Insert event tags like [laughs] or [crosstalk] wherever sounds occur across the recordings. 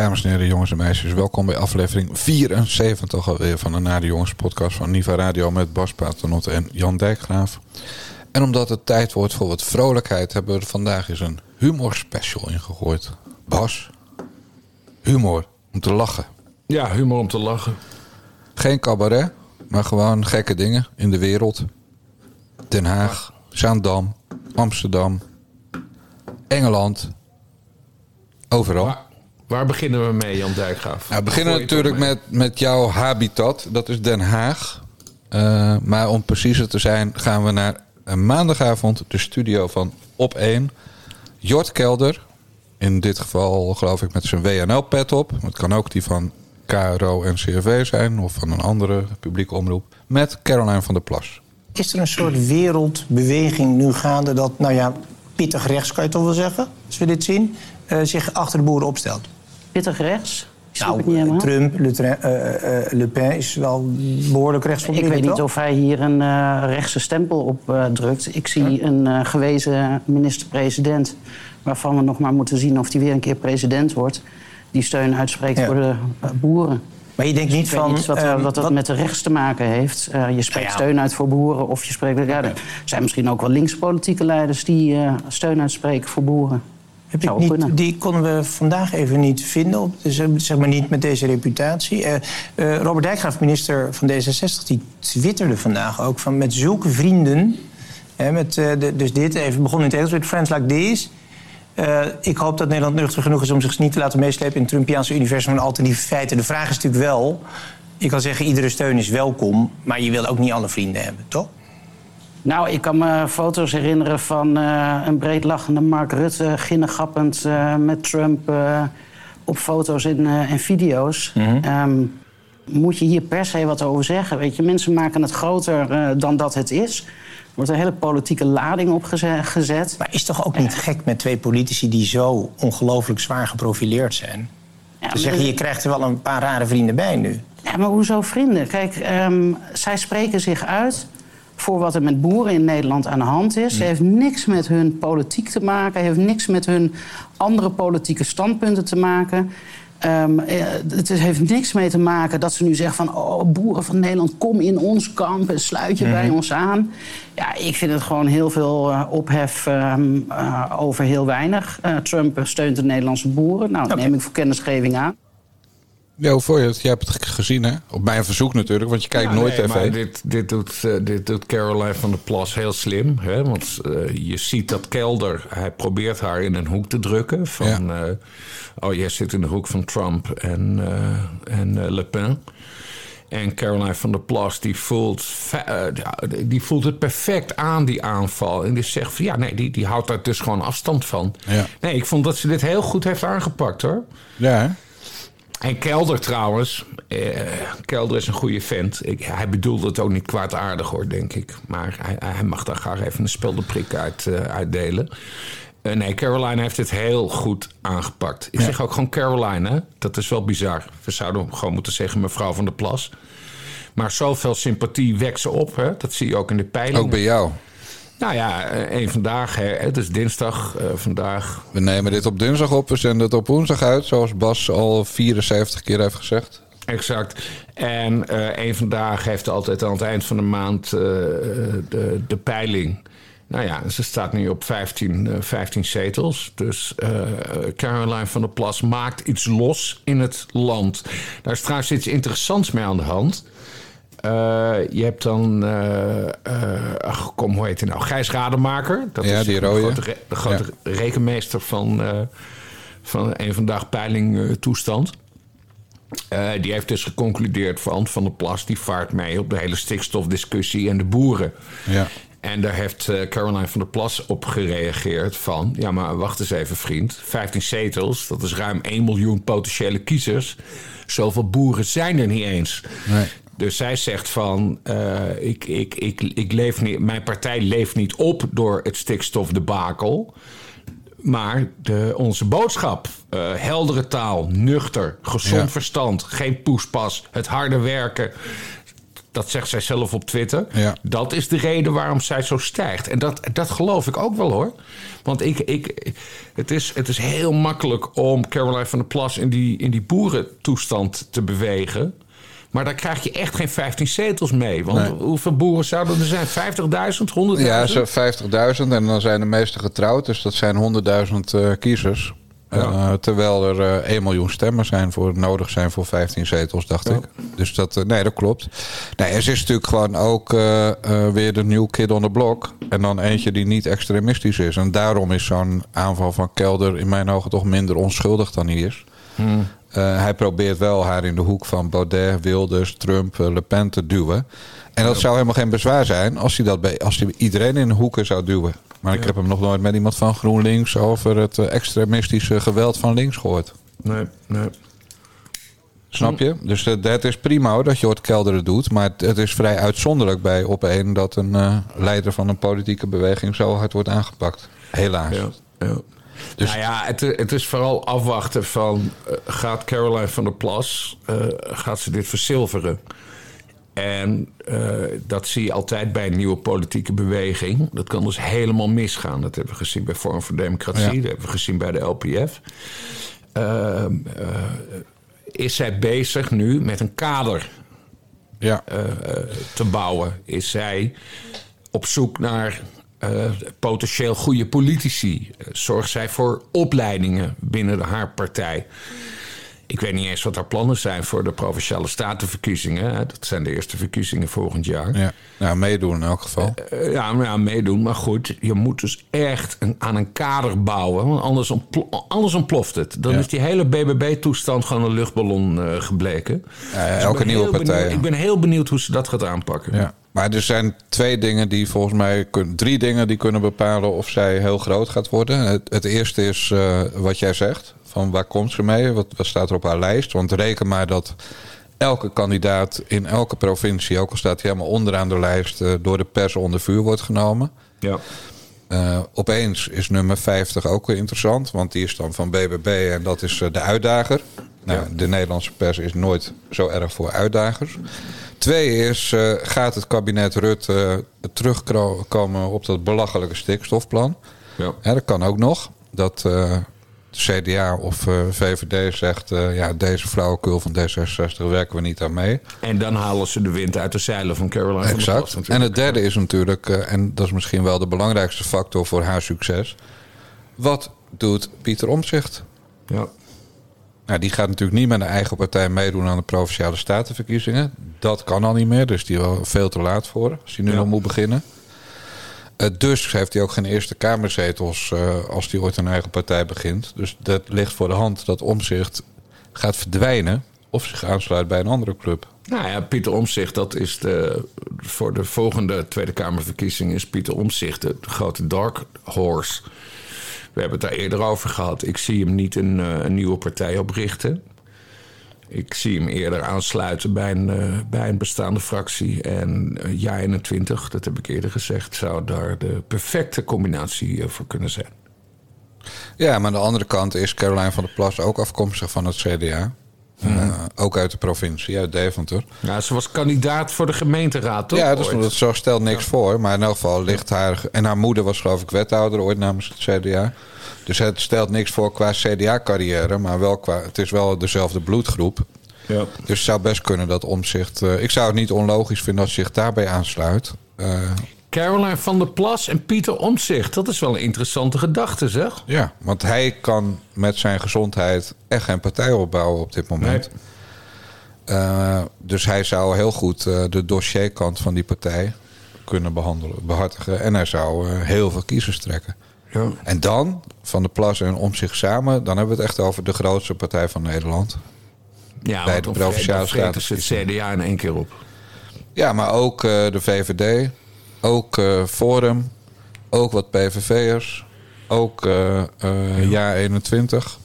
Dames en heren, jongens en meisjes, welkom bij aflevering 74 alweer van de Nade Jongens podcast van Niva Radio met Bas Paternotte en Jan Dijkgraaf. En omdat het tijd wordt voor wat vrolijkheid, hebben we er vandaag eens een humor special ingegooid. Bas, humor om te lachen. Ja, humor om te lachen. Geen cabaret, maar gewoon gekke dingen in de wereld. Den Haag, Zaandam, Amsterdam, Engeland, overal. Waar beginnen we mee, Jan Dijkgraaf? Nou, we beginnen natuurlijk met, met jouw habitat. Dat is Den Haag. Eh, maar om preciezer te zijn gaan we naar een maandagavond de studio van Op 1. Jort Kelder. In dit geval geloof ik met zijn WNL-pet op. Het kan ook die van KRO en CRV zijn. Of van een andere publieke omroep. Met Caroline van der Plas. Is er een soort wereldbeweging nu gaande dat, nou ja, pittig rechts kan je toch wel zeggen, als we dit zien, eh, zich achter de boeren opstelt? Pittig rechts? Niet Nou. Trump, Le, eh, eh, Le Pen is wel behoorlijk rechts van Ik weet niet of hij hier een eh, rechtse stempel op drukt. Ik zie een gewezen minister-president... waarvan we nog maar moeten zien of hij weer een keer president wordt... die steun uitspreekt Ja. voor de boeren. Maar je denkt niet Ik weet van... niet wat, ehm, wat dat wat- met de rechts te maken heeft. Je spreekt ja. steun uit voor boeren of je spreekt... Ja, er zijn misschien ook wel linkspolitieke leiders... die steun uitspreken voor boeren. Heb ik Zou niet, die konden we vandaag even niet vinden, op, dus, zeg maar niet met deze reputatie. Eh, eh, Robert Dijkgraaf, minister van D66, die twitterde vandaag ook van met zulke vrienden. Hè, met, eh, de- dus dit, even begonnen in het Engels, with friends like this. Eh, ik hoop dat Nederland nuchter genoeg is om zich niet te laten meeslepen in het Trumpiaanse universum van alternatieve feiten. De vraag is natuurlijk wel, je kan zeggen iedere steun is welkom, maar je wil ook niet alle vrienden hebben, toch? Nou, ik kan me foto's herinneren van eh, een breed lachende Mark Rutte... ginnegappend eh, met Trump eh, op foto's en, eh, en video's. Ehm, moet je hier per se wat over zeggen? Weet je, mensen maken het groter eh, dan dat het is. Er wordt een hele politieke lading op geze- gezet. Maar is toch ook niet gek met twee politici die zo ongelooflijk zwaar geprofileerd zijn? Ja, Te zeggen, je krijgt er wel een paar rare vrienden bij nu. Ja, maar hoezo vrienden? Kijk, ehm, zij spreken zich uit voor wat er met boeren in Nederland aan de hand is. Het heeft niks met hun politiek te maken. heeft niks met hun andere politieke standpunten te maken. Ehm, eh, het heeft niks mee te maken dat ze nu zeggen van... oh, boeren van Nederland, kom in ons kamp en sluit je bij ons aan. Ja, ik vind het gewoon heel veel eh, ophef ehm, eh, over heel weinig. Trump steunt de Nederlandse boeren. Nou, dat Oké. neem ik voor kennisgeving aan. Ja, vond je het? Jij hebt het gezien, hè? Op mijn verzoek natuurlijk, want je kijkt Ja, nooit nee, tv. Maar dit, dit, doet, eh, dit doet Caroline van der Plas heel slim. Hè? Want eh, je ziet dat Kelder, hij probeert haar in een hoek te drukken. Van, Ja. eh, oh, jij zit in de hoek van Trump en, en Le Pen. En Caroline van der Plas, die voelt, die voelt het perfect aan, die aanval. En die zegt van, ja, nee, die, die houdt daar dus gewoon afstand van. Ja. Nee, ik vond dat ze dit heel goed heeft aangepakt, hoor. Ja, hè? En Kelder trouwens, eh, Kelder is een goede vent. Ik, hij bedoelde het ook niet kwaadaardig hoor, denk ik. Maar hij, hij mag daar graag even een speldeprik uit eh, uitdelen. Eh, nee, Caroline heeft het heel goed aangepakt. Ik zeg ook gewoon Caroline, hè? dat is wel bizar. We zouden gewoon moeten zeggen mevrouw van der Plas. Maar zoveel sympathie wekt ze op, hè? dat zie je ook in de peilingen. Ook bij jou. Nou ja, eh, één vandaag, hè, het is dinsdag eh, vandaag. We nemen dit op dinsdag op, we zenden het op woensdag uit, zoals Bas al 74 keer heeft gezegd. Exact. En eh één vandaag heeft altijd aan het eind van de maand de, de peiling. Nou ja, ze staat nu op 15, eh, 15 zetels. Dus eh, Caroline van der Plas maakt iets los in het land. Daar is trouwens iets interessants mee aan de hand. Eh, je hebt dan, eh, eh, ach, kom, hoe heet hij nou? Gijs Rademaker. Dat Ja, is die de grote, re- de grote rekenmeester van, van een vandaag peiling toestand. Die heeft dus geconcludeerd van Van der Plas... die vaart mee op de hele stikstofdiscussie en de boeren. Ja. En daar heeft Caroline van der Plas op gereageerd van... ja, maar wacht eens even, vriend. 15 zetels, dat is ruim 1 miljoen potentiële kiezers. Zoveel boeren zijn er niet eens. Nee. Dus zij zegt van, eh, ik, ik, ik, ik leef niet, mijn partij leeft niet op door het stikstofdebakel. Maar de, onze boodschap, eh, heldere taal, nuchter, gezond Ja. verstand, geen poespas, het harde werken. Dat zegt zij zelf op Twitter. Ja. Dat is de reden waarom zij zo stijgt. En dat, dat geloof ik ook wel hoor. Want ik, ik, het, is, het is heel makkelijk om Caroline van der Plas in die, in die boerentoestand te bewegen. Maar daar krijg je echt geen 15 zetels mee. Want Nee. hoeveel boeren zouden er zijn? 50.000, 100.000? Ja, zo 50.000 en dan zijn de meesten getrouwd. Dus dat zijn 100.000 eh, kiezers. Ja. Eh, terwijl er eh 1 miljoen stemmen zijn voor, nodig zijn voor 15 zetels, dacht Ja. ik. Dus dat, nee, dat klopt. Nee, ze is natuurlijk gewoon ook weer de new kid on the block. En dan eentje die niet extremistisch is. En daarom is zo'n aanval van Kelder in mijn ogen toch minder onschuldig dan hij is. Eh, hij probeert wel haar in de hoek van Baudet, Wilders, Trump, eh, Le Pen te duwen. En dat zou helemaal geen bezwaar zijn als hij, dat bij, als hij iedereen in de hoeken zou duwen. Maar ik heb hem nog nooit met iemand van GroenLinks over het eh, extremistische geweld van links gehoord. Nee, nee. Snap je? Dus het is prima hoor, dat Kelder het doet. Maar het, het is vrij uitzonderlijk bij op een dat een leider van een politieke beweging zo hard wordt aangepakt. Helaas. Ja, ja. Dus- nou ja, het, het is vooral afwachten van... eh, gaat Caroline van der Plas, eh, gaat ze dit verzilveren? En eh, dat zie je altijd bij een nieuwe politieke beweging. Dat kan dus helemaal misgaan. Dat hebben we gezien bij Vorm voor Democratie. Ja. Dat hebben we gezien bij de LPF. Ehm, eh, is zij bezig nu met een kader Ja. te bouwen? Is zij op zoek naar eh, potentieel goede politici? Eh, zorgt zij voor opleidingen binnen haar partij? Ik weet niet eens wat haar plannen zijn voor de provinciale statenverkiezingen. Dat zijn de eerste verkiezingen volgend jaar. ja. Nou, meedoen in elk geval. Eh, ja, maar ja, meedoen. Maar goed, je moet dus echt een, aan een kader bouwen. Want anders, anders ontploft het. Dan Ja. is die hele BBB-toestand gewoon een luchtballon gebleken. Ja, Dus elke nieuwe partij, benieuwd- ik ben heel benieuwd hoe ze dat gaat aanpakken. Ja. Maar er zijn twee dingen die volgens mij drie dingen die kunnen bepalen of zij heel groot gaat worden. Het, het eerste is eh, wat jij zegt. Van waar komt ze mee? Wat, wat staat er op haar lijst? Want reken maar dat elke kandidaat in elke provincie, ook al staat hij helemaal onderaan de lijst, eh, door de pers onder vuur wordt genomen. Ja. Eh, opeens is nummer 50 ook weer interessant, want die is dan van BBB en dat is de uitdager. Nou, De Nederlandse pers is nooit zo erg voor uitdagers. Twee is, eh, gaat het kabinet Rutte eh, terugkomen op dat belachelijke stikstofplan? Ja. Ja, dat kan ook nog. Dat eh, de CDA of VVD zegt, ja, deze flauwekul van D66 werken we niet aan mee. En dan halen ze de wind uit de zeilen van Caroline van. Exact. En het derde is natuurlijk, en dat is misschien wel de belangrijkste factor voor haar succes. Wat doet Pieter Omtzigt? Ja. Nou, die gaat natuurlijk niet met een eigen partij meedoen aan de provinciale statenverkiezingen. Dat kan al niet meer, dus die wel veel te laat voor als hij nu Ja. nog moet beginnen. Eh, dus heeft hij ook geen Eerste Kamerzetels eh, als hij ooit een eigen partij begint. Dus dat ligt voor de hand dat Omzicht gaat verdwijnen of zich aansluit bij een andere club. Nou ja, Pieter Omtzigt, dat is de, voor de volgende Tweede Kamerverkiezing is Pieter Omtzigt de, grote dark horse. We hebben het daar eerder over gehad. Ik zie hem niet een, eh, een nieuwe partij oprichten. Ik zie hem eerder aansluiten bij een, eh, bij een bestaande fractie. En uh, jaar 21, dat heb ik eerder gezegd, zou daar de perfecte combinatie eh, voor kunnen zijn. Ja, maar aan de andere kant is Caroline van der Plas ook afkomstig van het CDA. Eh, ook uit de provincie, uit Deventer. Ja, ze was kandidaat voor de gemeenteraad, toch? Ja, Ooit? dat zo stelt niks voor. Maar in elk geval ligt haar... En haar moeder was geloof ik wethouder ooit namens het CDA. Dus het stelt niks voor qua CDA-carrière. Maar wel qua, het is wel dezelfde bloedgroep. Ja. Dus het zou best kunnen dat omzicht... eh, ik zou het niet onlogisch vinden als zich daarbij aansluit. Eh, Caroline van der Plas en Pieter Omtzigt. Dat is wel een interessante gedachte, zeg. ja, want hij kan met zijn gezondheid echt geen partij opbouwen op dit moment. Eh, dus hij zou heel goed eh, de dossierkant van die partij kunnen behandelen, behartigen. En hij zou eh, heel veel kiezers trekken. Ja. En dan, Van der Plas en om zich samen... dan hebben we het echt over de grootste partij van Nederland. Ja, Bij want de dan Provinciale Staten. het CDA in één keer op. Ja, maar ook eh, de VVD, ook eh, Forum, ook wat PVV'ers, ook eh eh, jaar 21.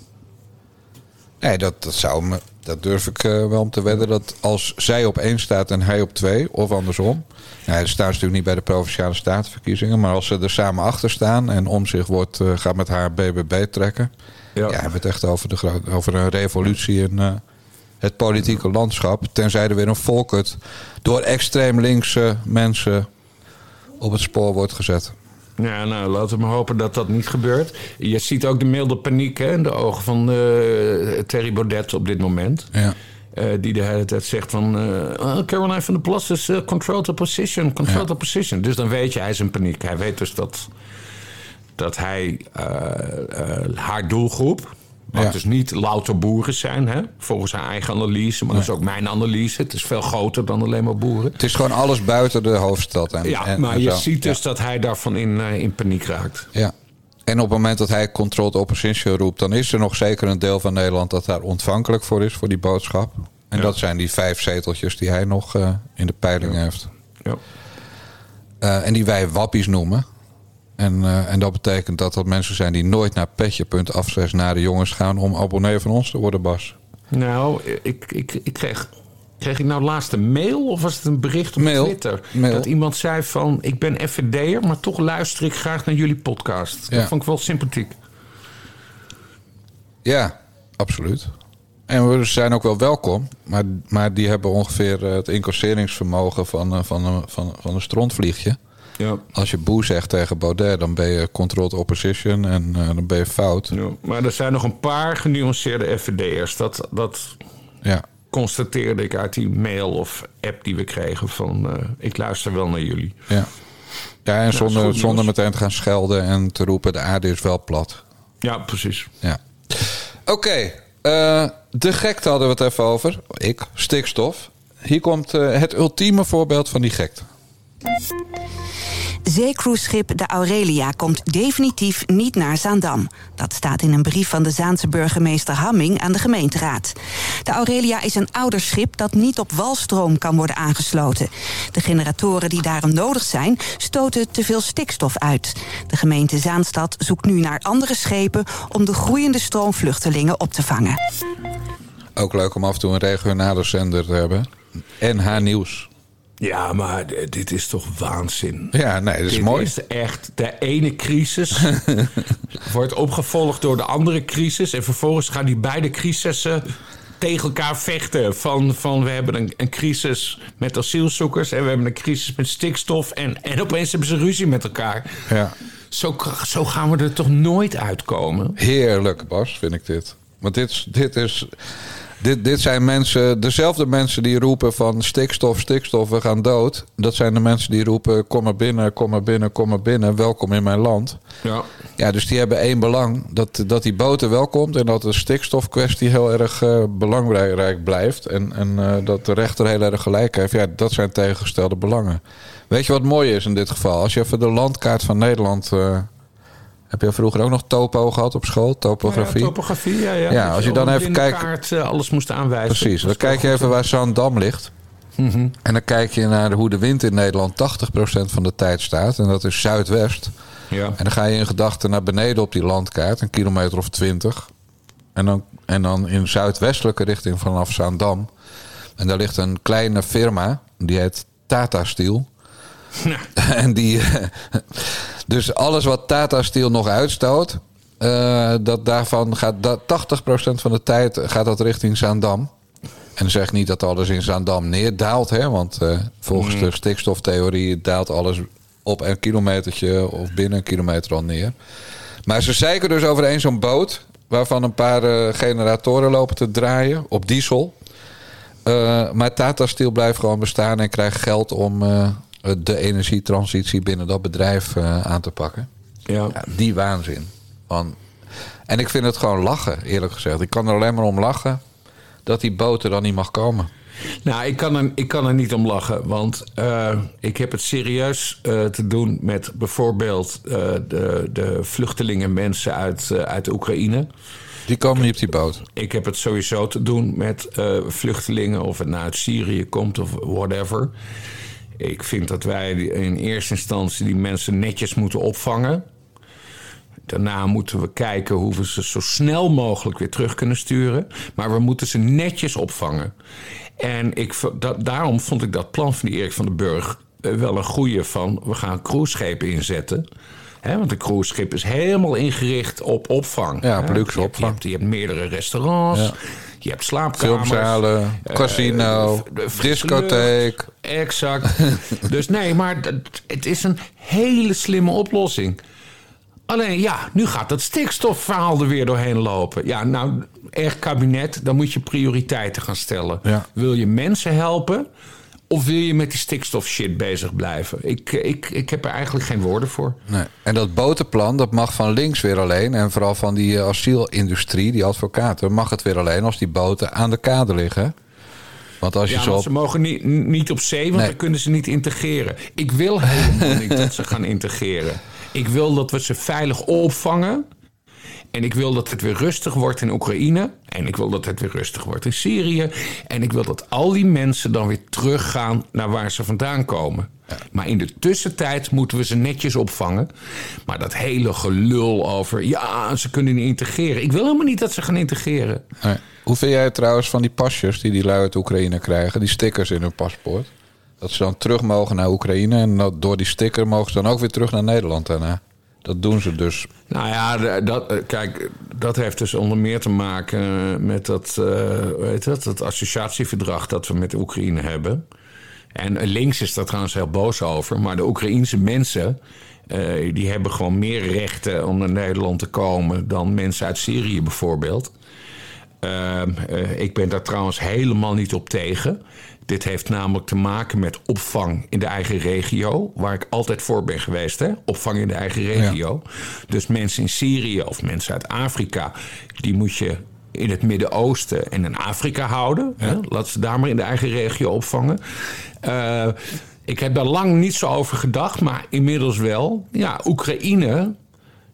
Nee, dat, dat zou me, dat durf ik wel om te wedden dat als zij op één staat en hij op twee, of andersom. Nou, dat staan ze natuurlijk niet bij de provinciale statenverkiezingen, maar als ze er samen achter staan en om zich wordt, gaat met haar BBB trekken. Ja, Ja. we hebben het echt over, de, over een revolutie in, het politieke landschap. Tenzij er weer een volk het door extreem linkse mensen op het spoor wordt gezet. Ja, nou, laten we maar hopen dat dat niet gebeurt. Je ziet ook de milde paniek hè, in de ogen van uh, Terry Baudet op dit moment. Ja. Uh, die de hele tijd zegt van... Uh, Caroline van der Plas is control the position, control ja. the position. Dus dan weet je, hij is in paniek. Hij weet dus dat, dat hij haar doelgroep... Wat ja. dus niet louter boeren zijn, hè? volgens haar eigen analyse. Maar nee. dat is ook mijn analyse. Het is veel groter dan alleen maar boeren. Het is gewoon alles buiten de hoofdstad. En, ja, en, maar en je zo. ziet dus Ja. dat hij daarvan in, uh, in paniek raakt. Ja. En op het moment dat hij controlled opposition roept... dan is er nog zeker een deel van Nederland dat daar ontvankelijk voor is... voor die boodschap. En Ja. dat zijn die vijf zeteltjes die hij nog uh, in de peiling heeft. Ja. Uh, en die wij wappies noemen. En, uh, en dat betekent dat dat mensen zijn die nooit naar petje.af naar de jongens gaan... om abonnee van ons te worden, Bas. Nou, ik, ik, ik kreeg... Kreeg ik nou laatst een mail of was het een bericht op Mail. Twitter? Mail. Dat iemand zei van, ik ben FVD'er, maar toch luister ik graag naar jullie podcast. Ja. Dat vond ik wel sympathiek. Ja, absoluut. En we zijn ook wel welkom. Maar, maar die hebben ongeveer uh, het incasseringsvermogen van, uh, van, van, van een strontvliegje. Ja. Als je boe zegt tegen Baudet, dan ben je controlled opposition en uh, dan ben je fout. ja. Maar er zijn nog een paar genuanceerde FVD'ers. Dat, dat Ja, constateerde ik uit die mail of app die we kregen van... eh, ik luister wel naar jullie. ja. Ja, en is zonder, zonder meteen te gaan schelden en te roepen: de aarde is wel plat. Ja, precies. Ja. Oké, eh, de gekte hadden we het even over. Ik, stikstof. Hier komt eh, het ultieme voorbeeld van die gekte. Zeecruiseschip de Aurelia komt definitief niet naar Zaandam. Dat staat in een brief van de Zaanse burgemeester Hamming aan de gemeenteraad. De Aurelia is een ouder schip dat niet op walstroom kan worden aangesloten. De generatoren die daarom nodig zijn, stoten te veel stikstof uit. De gemeente Zaanstad zoekt nu naar andere schepen om de groeiende stroom vluchtelingen op te vangen. Ook leuk om af en toe een regionale zender te hebben. NH Nieuws. Ja, maar dit is toch waanzin. Ja, nee, dat is Dit mooi. is echt de ene crisis [laughs] wordt opgevolgd door de andere crisis. En vervolgens gaan die beide crisissen tegen elkaar vechten. Van, van we hebben een, een crisis met asielzoekers en we hebben een crisis met stikstof. En, en opeens hebben ze ruzie met elkaar. Ja. Zo, zo gaan we er toch nooit uitkomen? Heerlijk, Bas, vind ik dit. Want dit, dit is. Dit, dit zijn mensen, dezelfde mensen die roepen van stikstof, stikstof, we gaan dood. Dat zijn de mensen die roepen: kom maar binnen, kom maar binnen, kom maar binnen, welkom in mijn land. Ja. Ja, dus die hebben één belang: dat, dat die boter welkomt en dat de stikstofkwestie heel erg eh, belangrijk blijft. En, en eh, dat de rechter heel erg gelijk heeft. Ja, dat zijn tegengestelde belangen. Weet je wat mooi is in dit geval? Als je even de landkaart van Nederland. eh, heb je vroeger ook nog topo gehad op school? Topografie? Ja, topografie, ja. Ja, Ja, als je dan even kijkt- kaart, eh, alles moest aanwijzen. Precies, dan kijk je even waar Zaandam ligt. Mhm. En dan kijk je naar hoe de wind in Nederland 80% van de tijd staat. En dat is zuidwest. Ja. En dan ga je in gedachten naar beneden op die landkaart, een kilometer of 20. En dan, en dan in zuidwestelijke richting vanaf Zaandam. En daar ligt een kleine firma, die heet Tata Steel. [laughs] en die. dus alles wat Tata Steel nog uitstoot. eh, dat daarvan gaat dat 80% van de tijd gaat dat richting Zaandam. En zeg niet dat alles in Zaandam neerdaalt, hè? Want eh, volgens de stikstoftheorie daalt alles op een kilometertje of binnen een kilometer al neer. Maar ze zeiken dus overheen zo'n boot. Waarvan een paar eh, generatoren lopen te draaien op diesel. Eh, maar Tata Steel blijft gewoon bestaan en krijgt geld om eh, de energietransitie binnen dat bedrijf eh, aan te pakken. Ja. Ja, die waanzin. Van, en ik vind het gewoon lachen, eerlijk gezegd. Ik kan er alleen maar om lachen dat die boot er dan niet mag komen. Nou, ik kan, er, ik kan er niet om lachen. Want eh, ik heb het serieus eh, te doen met bijvoorbeeld eh, de, de vluchtelingen, mensen uit, eh, uit Oekraïne. Die komen niet op die boot. Ik heb het sowieso te doen met eh, vluchtelingen, of het nou uit Syrië komt of whatever. Ik vind dat wij in eerste instantie die mensen netjes moeten opvangen. Daarna moeten we kijken hoe we ze zo snel mogelijk weer terug kunnen sturen. Maar we moeten ze netjes opvangen. En ik, dat, daarom vond ik dat plan van die Erik van den Burg eh, wel een goeie van... we gaan cruiseschepen inzetten. Want een cruiseschip is helemaal ingericht op opvang. Ja, op luxe opvang. Je hebt, je hebt meerdere restaurants. Ja. Je hebt slaapkamers. Filmzalen, eh, casino, frisse discotheek. Exact. [laughs] dus nee, maar het is een hele slimme oplossing. Alleen ja, nu gaat dat stikstofverhaal er weer doorheen lopen. Ja, nou, echt kabinet, dan moet je prioriteiten gaan stellen. Ja. Wil je mensen helpen? Of wil je met die stikstof shit bezig blijven? Ik, ik, ik heb er eigenlijk geen woorden voor. Nee. En dat botenplan, dat mag van links weer alleen. En vooral van die eh, asielindustrie, die advocaten, mag het weer alleen als die boten aan de kade liggen. Want als je Ja, zo want op... ze mogen niet, niet op zee, want Nee. dan kunnen ze niet integreren. Ik wil helemaal niet dat ze gaan integreren. Ik wil dat we ze veilig opvangen. En ik wil dat het weer rustig wordt in Oekraïne. En ik wil dat het weer rustig wordt in Syrië. En ik wil dat al die mensen dan weer teruggaan naar waar ze vandaan komen. Maar in de tussentijd moeten we ze netjes opvangen. Maar dat hele gelul over... ja, ze kunnen niet integreren. Ik wil helemaal niet dat ze gaan integreren. Nee. Hoe vind jij trouwens van die pasjes die die lui uit Oekraïne krijgen? Die stickers in hun paspoort. Dat ze dan terug mogen naar Oekraïne. En door die sticker mogen ze dan ook weer terug naar Nederland daarna. Dat doen ze dus. Nou ja, dat, eh, kijk, dat heeft dus onder meer te maken met dat, eh, hoe heet dat, dat associatieverdrag dat we met Oekraïne hebben. En eh, links is daar trouwens heel boos over, maar de Oekraïense mensen. eh, die hebben gewoon meer rechten om naar Nederland te komen dan mensen uit Syrië bijvoorbeeld. Ehm, eh, ik ben daar trouwens helemaal niet op tegen. Dit heeft namelijk te maken met opvang in de eigen regio, waar ik altijd voor ben geweest. Hè? Opvang in de eigen regio. Dus mensen in Syrië of mensen uit Afrika, die moet je in het Midden-Oosten en in Afrika houden. Hè? Laat ze daar maar in de eigen regio opvangen. Eh, ik heb daar lang niet zo over gedacht, maar inmiddels wel. Ja, Oekraïne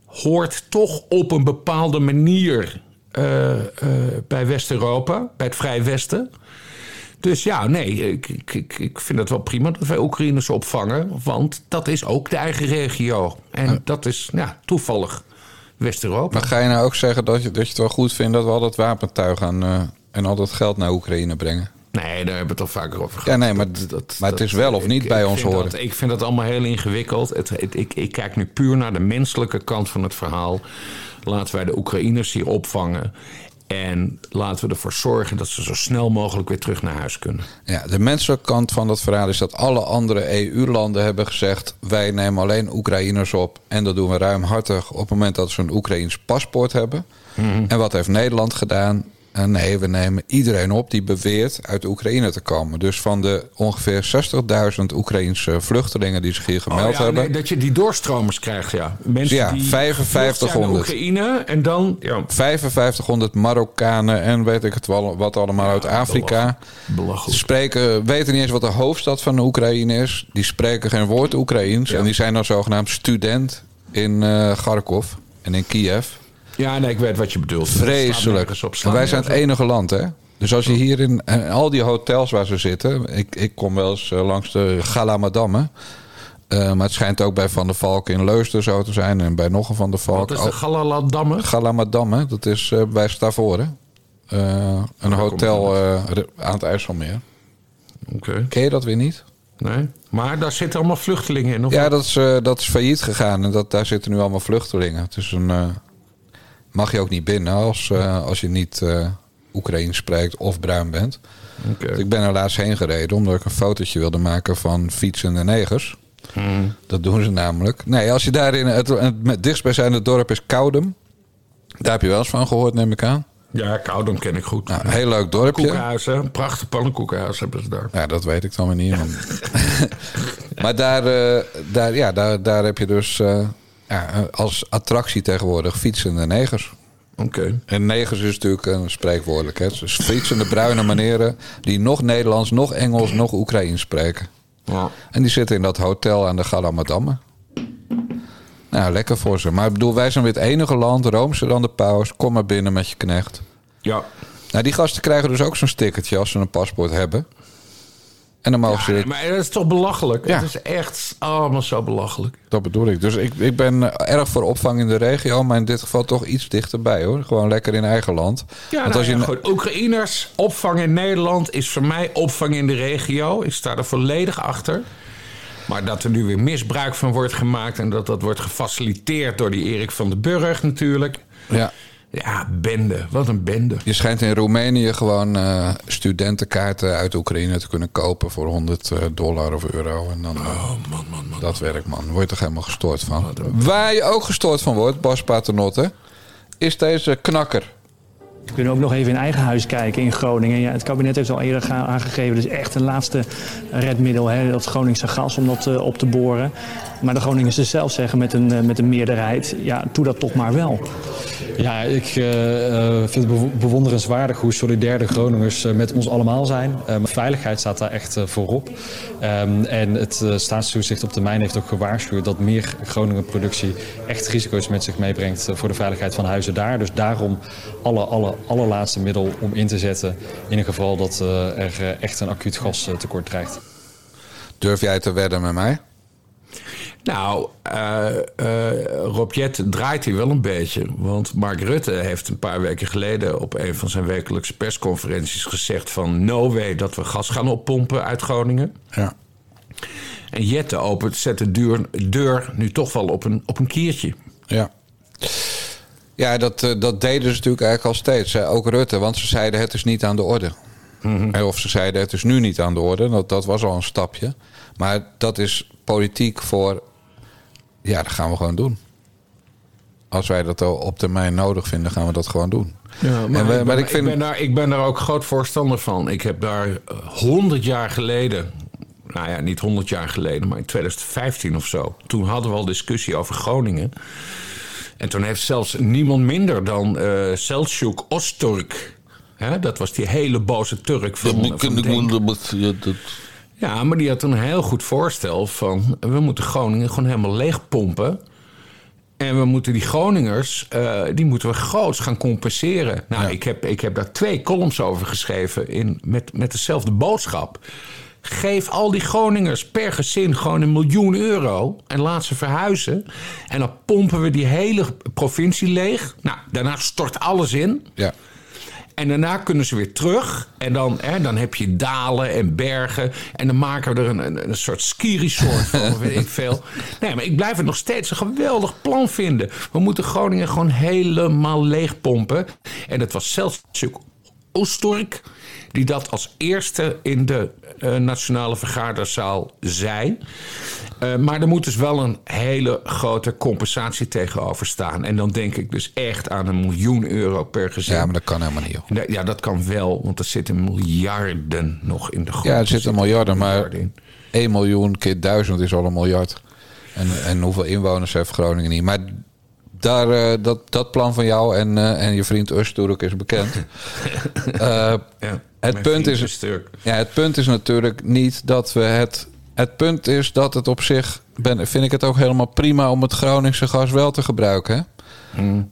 hoort toch op een bepaalde manier eh, eh, bij West-Europa, bij het Vrije Westen. Dus ja, nee, ik, ik, ik, vind het wel prima dat wij Oekraïners opvangen. Want dat is ook de eigen regio. En dat is ja, toevallig West-Europa. Maar ga je nou ook zeggen dat je, dat je het wel goed vindt dat we al dat wapentuig aan, eh, en al dat geld naar Oekraïne brengen? Nee, daar hebben we het al vaker over gehad. Ja, nee, maar, maar het is wel of niet ik- bij ik ons horen. Dat, ik vind dat allemaal heel ingewikkeld. Het, het- ik, ik kijk nu puur naar de menselijke kant van het verhaal. Laten wij de Oekraïners hier opvangen. En laten we ervoor zorgen dat ze zo snel mogelijk weer terug naar huis kunnen. Ja, de menselijke kant van dat verhaal is dat alle andere EU-landen hebben gezegd: wij nemen alleen Oekraïners op. En dat doen we ruimhartig op het moment dat ze een Oekraïns paspoort hebben. En wat heeft Nederland gedaan? Eh, nee, we nemen iedereen op die beweert uit Oekraïne te komen. Dus van de ongeveer 60.000 Oekraïnse vluchtelingen die zich hier gemeld Oh ja, hebben. nee, dat je die doorstromers krijgt, ja. Mensen Ja, die 5500. vlucht zijn naar Oekraïne en dan... Ja, 5500 Marokkanen en weet ik het wel, wat allemaal uit Afrika. belachelijk. Spreken, weten niet eens wat de hoofdstad van de Oekraïne is. Die spreken geen woord Oekraïens. En die zijn dan zogenaamd student in eh Kharkov en in Kiev. Ja, nee, ik weet wat je bedoelt. Vreselijk. wij zijn het enige land, hè? Dus als je hier in al die hotels waar ze zitten... Ik, ik kom wel eens eh, langs de Galamadammen. Eh, maar het schijnt ook bij Van der Valk in Leusden zo te zijn... en bij nog een Van der. Valk. Wat is de Galaladamme? Galamadamme, dat is eh, bij Stavoren. Eh, een hotel eh, aan het IJsselmeer. Oké, Ken je dat weer niet? nee. Maar daar zitten allemaal vluchtelingen in, of Ja, dat is, eh, dat is failliet gegaan. En dat, daar zitten nu allemaal vluchtelingen. Het is een, eh, mag je ook niet binnen als, eh, als je niet eh Oekraïens spreekt of bruin bent. Oké. Ik ben er laatst heen gereden omdat ik een fotootje wilde maken van fietsende negers. Hmm. Dat doen ze namelijk. Nee, als je daar in het, het dichtstbijzijnde dorp is Koudem. Daar heb je wel eens van gehoord, neem ik aan. Ja, Koudem ken ik goed. Nou, een heel leuk dorpje. Koekenhuizen, een prachtig pannenkoekenhuis hebben ze daar. Ja, dat weet ik dan weer niet. [laughs] [laughs] maar daar, eh, daar, ja, daar, daar heb je dus ja, als attractie tegenwoordig fietsende negers. Oké. En negers is natuurlijk een spreekwoordelijk. Hè? Dus fietsende bruine manieren die nog Nederlands, nog Engels, nog Oekraïens spreken. Ja. En die zitten in dat hotel aan de Galamadamme. Nou, lekker voor ze. Maar ik bedoel, wij zijn weer het enige land, Roomse dan de paus. Kom maar binnen met je knecht. ja. Nou, die gasten krijgen dus ook zo'n stickertje als ze een paspoort hebben. En dan mogen ze... Ja, maar dat is toch belachelijk? Ja. Het is echt allemaal zo belachelijk. Dat bedoel ik. Dus ik, ik ben erg voor opvang in de regio, maar in dit geval toch iets dichterbij hoor. Gewoon lekker in eigen land. Ja, Want nou als je goed. Oekraïners, opvang in Nederland is voor mij opvang in de regio. Ik sta er volledig achter. Maar dat er nu weer misbruik van wordt gemaakt... en dat dat wordt gefaciliteerd door die Erik van den Burg natuurlijk... Ja, Ja, bende. Wat een bende. Je schijnt in Roemenië gewoon uh, studentenkaarten uit Oekraïne te kunnen kopen voor 100 dollar of euro. En dan, oh, man, man, man. Dat werkt, man. Word je toch helemaal gestoord van. Waar je ook gestoord van wordt, Bas Paternotte, is deze knakker. We kunnen ook nog even in eigen huis kijken in Groningen. Ja, het kabinet heeft al eerder aangegeven, dus echt een laatste redmiddel, hè, dat Groningse gas, om dat uh, op te boren. Maar de Groningers zelf zeggen met een, uh, met een meerderheid, ja, doe dat toch maar wel. Ja, ik uh, vind het bewonderenswaardig hoe solidair de Groningers met ons allemaal zijn. veiligheid staat daar echt voorop. Um, en het staatstoezicht op termijn heeft ook gewaarschuwd dat meer Groningen productie echt risico's met zich meebrengt voor de veiligheid van huizen daar. Dus daarom alle, alle allerlaatste middel om in te zetten in een geval dat uh, er echt een acuut gastekort dreigt. Durf jij te wedden met mij? Nou, uh, uh, Rob Jet draait hier wel een beetje. Want Mark Rutte heeft een paar weken geleden op een van zijn wekelijkse persconferenties gezegd van no way dat we gas gaan oppompen uit Groningen. Ja. En Jette opent, zet de deur, deur nu toch wel op een, op een kiertje. Ja. Ja, dat, eh, dat deden ze natuurlijk eigenlijk al steeds. Ook Rutte, want ze zeiden het is niet aan de orde. Mhm. Of ze zeiden het is nu niet aan de orde. Dat, dat was al een stapje. Maar dat is politiek voor... Ja, dat gaan we gewoon doen. Als wij dat op termijn nodig vinden, gaan we dat gewoon doen. Ja, maar, we, ik, ben, ik, vind... ik, ben daar, ik ben daar ook groot voorstander van. Ik heb daar honderd jaar geleden nou ja, niet 100 jaar geleden, maar in 2015 of zo. Toen hadden we al discussie over Groningen. En toen heeft zelfs niemand minder dan uh, Selçuk Osturk... Hè, dat was die hele boze Turk van, ja, van ja, dat... ja, maar die had een heel goed voorstel van... we moeten Groningen gewoon helemaal leeg pompen... En we moeten die Groningers, uh, die moeten we groots gaan compenseren. Nou, Ja. ik, heb, ik heb daar twee columns over geschreven in, met, met dezelfde boodschap. Geef al die Groningers per gezin gewoon een miljoen euro en laat ze verhuizen. En dan pompen we die hele provincie leeg. Nou, daarna stort alles in. Ja. En daarna kunnen ze weer terug. En dan, hè, dan heb je dalen en bergen. En dan maken we er een, een, een soort ski-resort van, weet ik veel. Nee, maar ik blijf het nog steeds een geweldig plan vinden. We moeten Groningen gewoon helemaal leegpompen. En dat was Selçuk Oostork die dat als eerste in de uh, Nationale Vergaderzaal zei. Uh, maar er moet dus wel een hele grote compensatie tegenover staan. En dan denk ik dus echt aan een miljoen euro per gezin. ja, maar dat kan helemaal niet. Joh. Ja, dat kan wel, want er zitten miljarden nog in de grond. Ja, er zitten miljarden, maar miljarden in. 1 miljoen keer 1000 is al een miljard. En, en hoeveel inwoners heeft Groningen niet? Maar daar, uh, dat, dat plan van jou en, uh, en je vriend Usturk is bekend. Uh, [laughs] Ja, het, punt is, ja, het punt is natuurlijk niet dat we het. Het punt is dat het op zich. Ben, vind ik het ook helemaal prima om het Groningse gas wel te gebruiken. hè?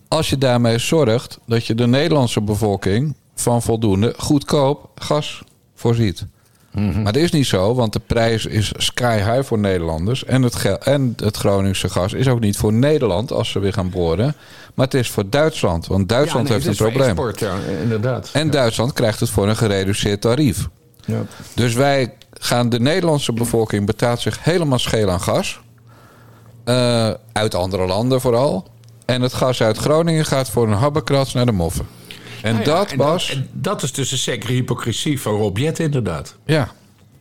Als je daarmee zorgt dat je de Nederlandse bevolking van voldoende goedkoop gas voorziet. Maar dat is niet zo, want de prijs is sky high voor Nederlanders. En het, en het Groningse gas is ook niet voor Nederland als ze weer gaan boren. Maar het is voor Duitsland, want Duitsland Ja, nee, heeft een probleem. Export, ja, inderdaad. En Duitsland krijgt het voor een gereduceerd tarief. Ja. Dus wij gaan de Nederlandse bevolking betaalt zich helemaal scheel aan gas. Eh, uit andere landen vooral. En het gas uit Groningen gaat voor een habbekrats naar de moffen. En Nou ja, dat, en Bas, en dat is dus een zekere hypocrisie van Rob Jet, inderdaad. ja.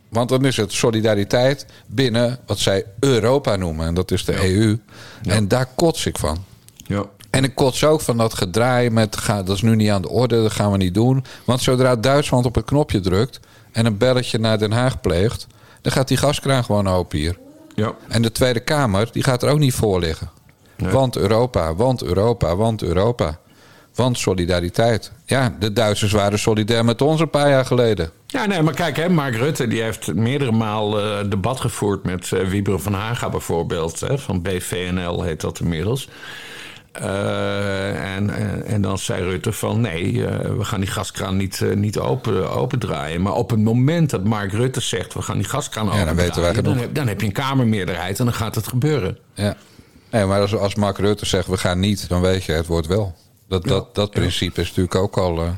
Want dan is het solidariteit binnen wat zij Europa noemen. En dat is de EU. En daar kots ik van. Ja. En ik kots ook van dat gedraai met... ga- dat is nu niet aan de orde, dat gaan we niet doen. Want zodra Duitsland op het knopje drukt... en een belletje naar Den Haag pleegt... dan gaat die gaskraan gewoon open hier. Ja. En de Tweede Kamer, die gaat er ook niet voor liggen. Want Europa, want Europa, want Europa. Want solidariteit. Ja, de Duitsers waren solidair met ons een paar jaar geleden. Ja, nee, maar kijk, hè, Mark Rutte die heeft meerdere malen eh, debat gevoerd met eh Wieberen van Haga bijvoorbeeld. Hè, van BVNL heet dat inmiddels. Eh, en, en, en dan zei Rutte van nee, we gaan die gaskraan niet, niet open, opendraaien. Maar op het moment dat Mark Rutte zegt we gaan die gaskraan dan opendraaien... weten wij dan, heb, dan heb je een kamermeerderheid en dan gaat het gebeuren. Ja. Nee, maar als, als Mark Rutte zegt we gaan niet, dan weet je het wordt wel. Dat, dat, dat principe is natuurlijk ook al. eh,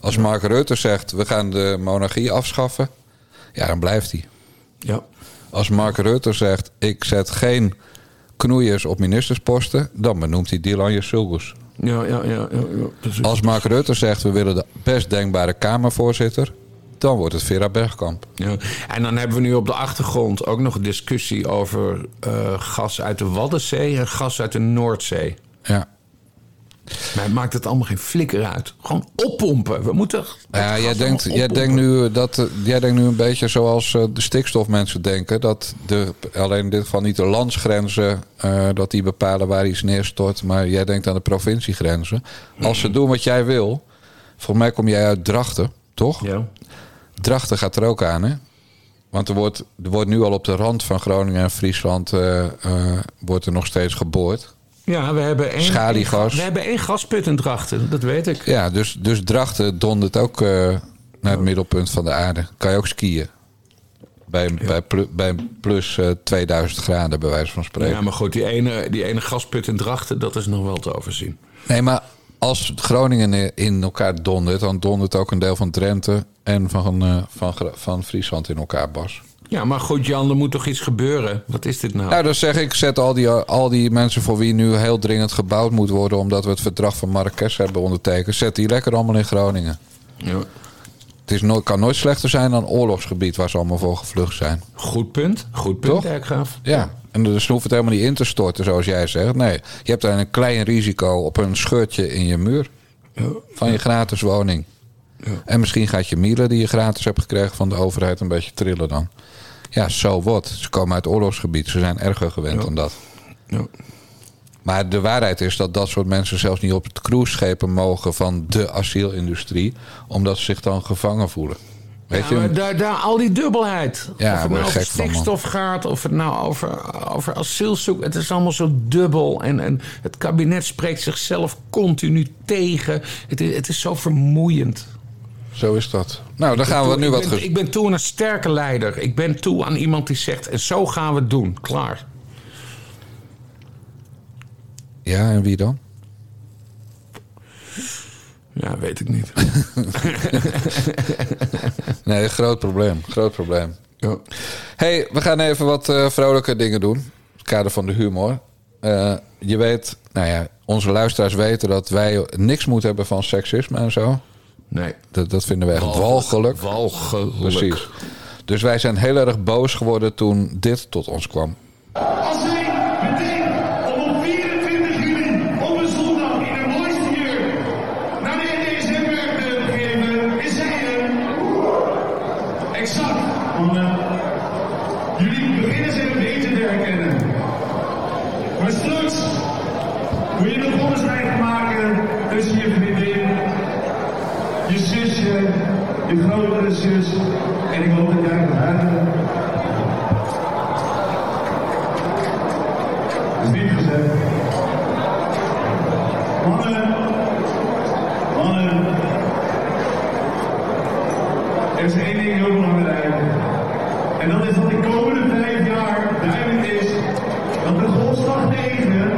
als Mark Rutte zegt we gaan de monarchie afschaffen, ja, dan blijft hij. Ja. Als Mark Rutte zegt ik zet geen knoeiers op ministersposten, dan benoemt hij Dylan Sulgus. Ja, ja, ja, ja. Als Mark Rutte zegt we willen de best denkbare Kamervoorzitter, dan wordt het Vera Bergkamp. Ja. En dan hebben we nu op de achtergrond ook nog een discussie over eh, gas uit de Waddenzee en gas uit de Noordzee. Ja. Maar maakt het allemaal geen flikker uit. Gewoon oppompen. We moeten. Ja, jij denkt, jij, denkt nu dat, eh, jij denkt nu een beetje zoals eh, de stikstofmensen denken. Dat de, alleen in dit geval niet de landsgrenzen eh, dat die bepalen waar iets neerstort. Maar jij denkt aan de provinciegrenzen. Als ze doen wat jij wil. Volgens mij kom jij uit Drachten, toch? Ja. Drachten gaat er ook aan, hè? Want er wordt, er wordt nu al op de rand van Groningen en Friesland wordt er nog steeds geboord. Ja, we hebben één. Schaliegas. We hebben één gasput in Drachten, dat weet ik. Ja, dus, dus Drachten dondert ook eh, naar het middelpunt van de aarde. Kan je ook skiën. Bij, bij, plu- bij plus eh, 2000 graden, bij wijze van spreken. Ja, maar goed, die ene, die ene gasput in Drachten, dat is nog wel te overzien. Nee, maar als Groningen in elkaar dondert... dan dondert ook een deel van Drenthe en van, eh, van, van Friesland in elkaar, Bas. Ja, maar goed, Jan, er moet toch iets gebeuren? Wat is dit nou? Nou, dan zeg ik, zet al die, al die mensen voor wie nu heel dringend gebouwd moet worden... omdat we het verdrag van Marrakesh hebben ondertekend... zet die lekker allemaal in Groningen. Ja. Het is nooit, kan nooit slechter zijn dan oorlogsgebied waar ze allemaal voor gevlucht zijn. Goed punt. Goed punt? Dijkgraaf. Ja, en dus hoeft het helemaal niet in te storten zoals jij zegt. Nee, je hebt daar een klein risico op een scheurtje in je muur van je gratis woning. En misschien gaat je miele die je gratis hebt gekregen van de overheid een beetje trillen dan. Ja, zo wat. Ze komen uit oorlogsgebied. Ze zijn erger gewend dan dat. Ja. Maar de waarheid is dat dat soort mensen zelfs niet op het cruiseschepen mogen van de asielindustrie, omdat ze zich dan gevangen voelen. Weet Ja, maar je? daar, daar, al die dubbelheid. Ja, of het nou over van, stikstof gaat, of het nou over, over asielzoek. Het is allemaal zo dubbel. En, en het kabinet spreekt zichzelf continu tegen. Het is, het is zo vermoeiend. Zo is dat. Nou, dan gaan we nu ik wat. ben, ges- ik ben toe aan een sterke leider. Ik ben toe aan iemand die zegt, en zo gaan we het doen. Klaar. Ja, en wie dan? Ja, weet ik niet. [laughs] Nee, groot probleem. Groot probleem. Ja. hey, we gaan even wat eh, vrolijke dingen doen. In het kader van de humor. Eh, je weet, nou ja, onze luisteraars weten dat wij niks moeten hebben van seksisme en zo. Nee. Dat, dat vinden we echt walgelijk. Walgelijk. Precies. Dus wij zijn heel erg boos geworden toen dit tot ons kwam. Als wij meteen om op 24 juli op een zondag in een mooi uur naar de NDSM-werk geven, is hij er. Exact. Want eh, jullie beginnen ze een beetje te herkennen. Maar straks moet je nog onderscheid maken tussen je vriendin, je zusje, je grotere zus en ik hoop dat jij nog huilen. Dat is niet gezegd. Mannen, mannen. Er is één ding heel belangrijk. En dat is dat de komende vijf jaar duidelijk is dat de golfslag 9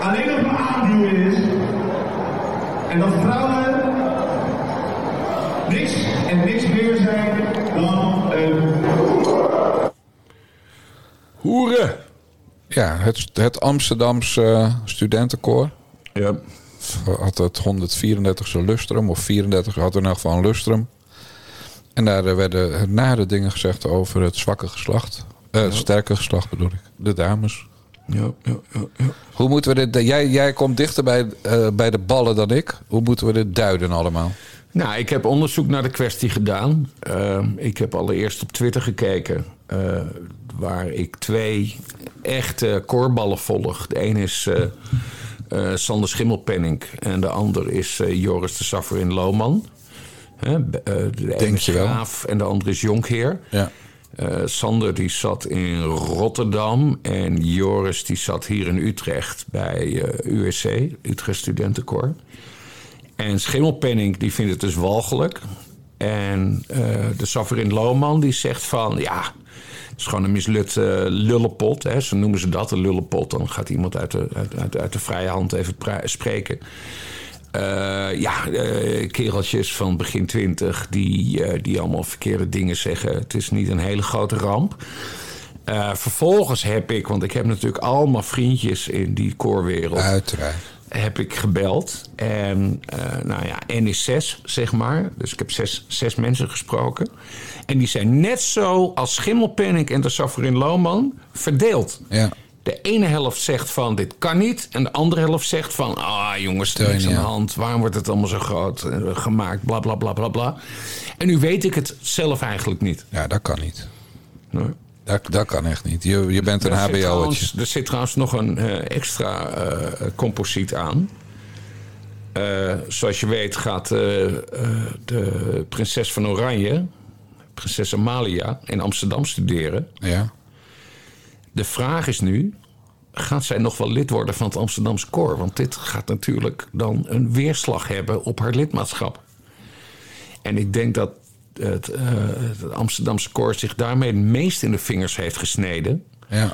alleen nog maar aanduwen is. En dat vrouwen niks en niks meer zijn dan een Hoeren. Ja, het, het Amsterdamse studentenkoor Ja. had het 134e lustrum, of 34 had er nog van een lustrum. En daar eh, werden nare dingen gezegd over het zwakke geslacht. Eh, Het sterke geslacht bedoel ik. De dames. Ja, ja, ja. Hoe moeten we dit... Jij, jij komt dichter bij, eh, bij de ballen dan ik. Hoe moeten we dit duiden allemaal? Nou, ik heb onderzoek naar de kwestie gedaan. Uh, ik heb allereerst op Twitter gekeken, uh, waar ik twee echte koorballen volg. De een is uh, uh, Sander Schimmelpenning en de ander is Joris de Saffer in Lohman. Hè, de ene is Graaf en de andere is Jonkheer. Ja. Sander die zat in Rotterdam en Joris die zat hier in Utrecht bij USC, Utrecht Studentenkoor. En Schimmelpenning die vindt het dus walgelijk. En de Safferin Lohman die zegt van ja, het is gewoon een mislutte lullenpot. Hè, zo noemen ze dat, een lullenpot. Dan gaat iemand uit de, uit, uit, de vrije hand even spreken. Uh, ja, uh, kereltjes van begin twintig die, uh, die allemaal verkeerde dingen zeggen. Het is niet een hele grote ramp. vervolgens heb ik, want ik heb natuurlijk allemaal vriendjes in die koorwereld. Uiteraard. Heb ik gebeld. En eh, nou ja, N is zes, zeg maar. Dus ik heb zes, zes mensen gesproken. En die zijn net zo als Schimmelpenninck en de Safrin Lohman verdeeld. Ja. De ene helft zegt van dit kan niet. En de andere helft zegt van ah jongens, er is aan de hand. Waarom wordt het allemaal zo groot eh, gemaakt? Bla bla bla bla bla. En nu weet ik het zelf eigenlijk niet. Ja, dat kan niet. Nee. Dat, dat kan echt niet. Je, je bent een HBO'tje. Er zit trouwens nog een eh, extra eh, composiet aan. Eh, zoals je weet gaat de prinses van Oranje, prinses Amalia, in Amsterdam studeren. Ja. De vraag is nu, gaat zij nog wel lid worden van het Amsterdamse koor? Want dit gaat natuurlijk dan een weerslag hebben op haar lidmaatschap. En ik denk dat het, eh, het Amsterdamse koor zich daarmee het meest in de vingers heeft gesneden. Ja.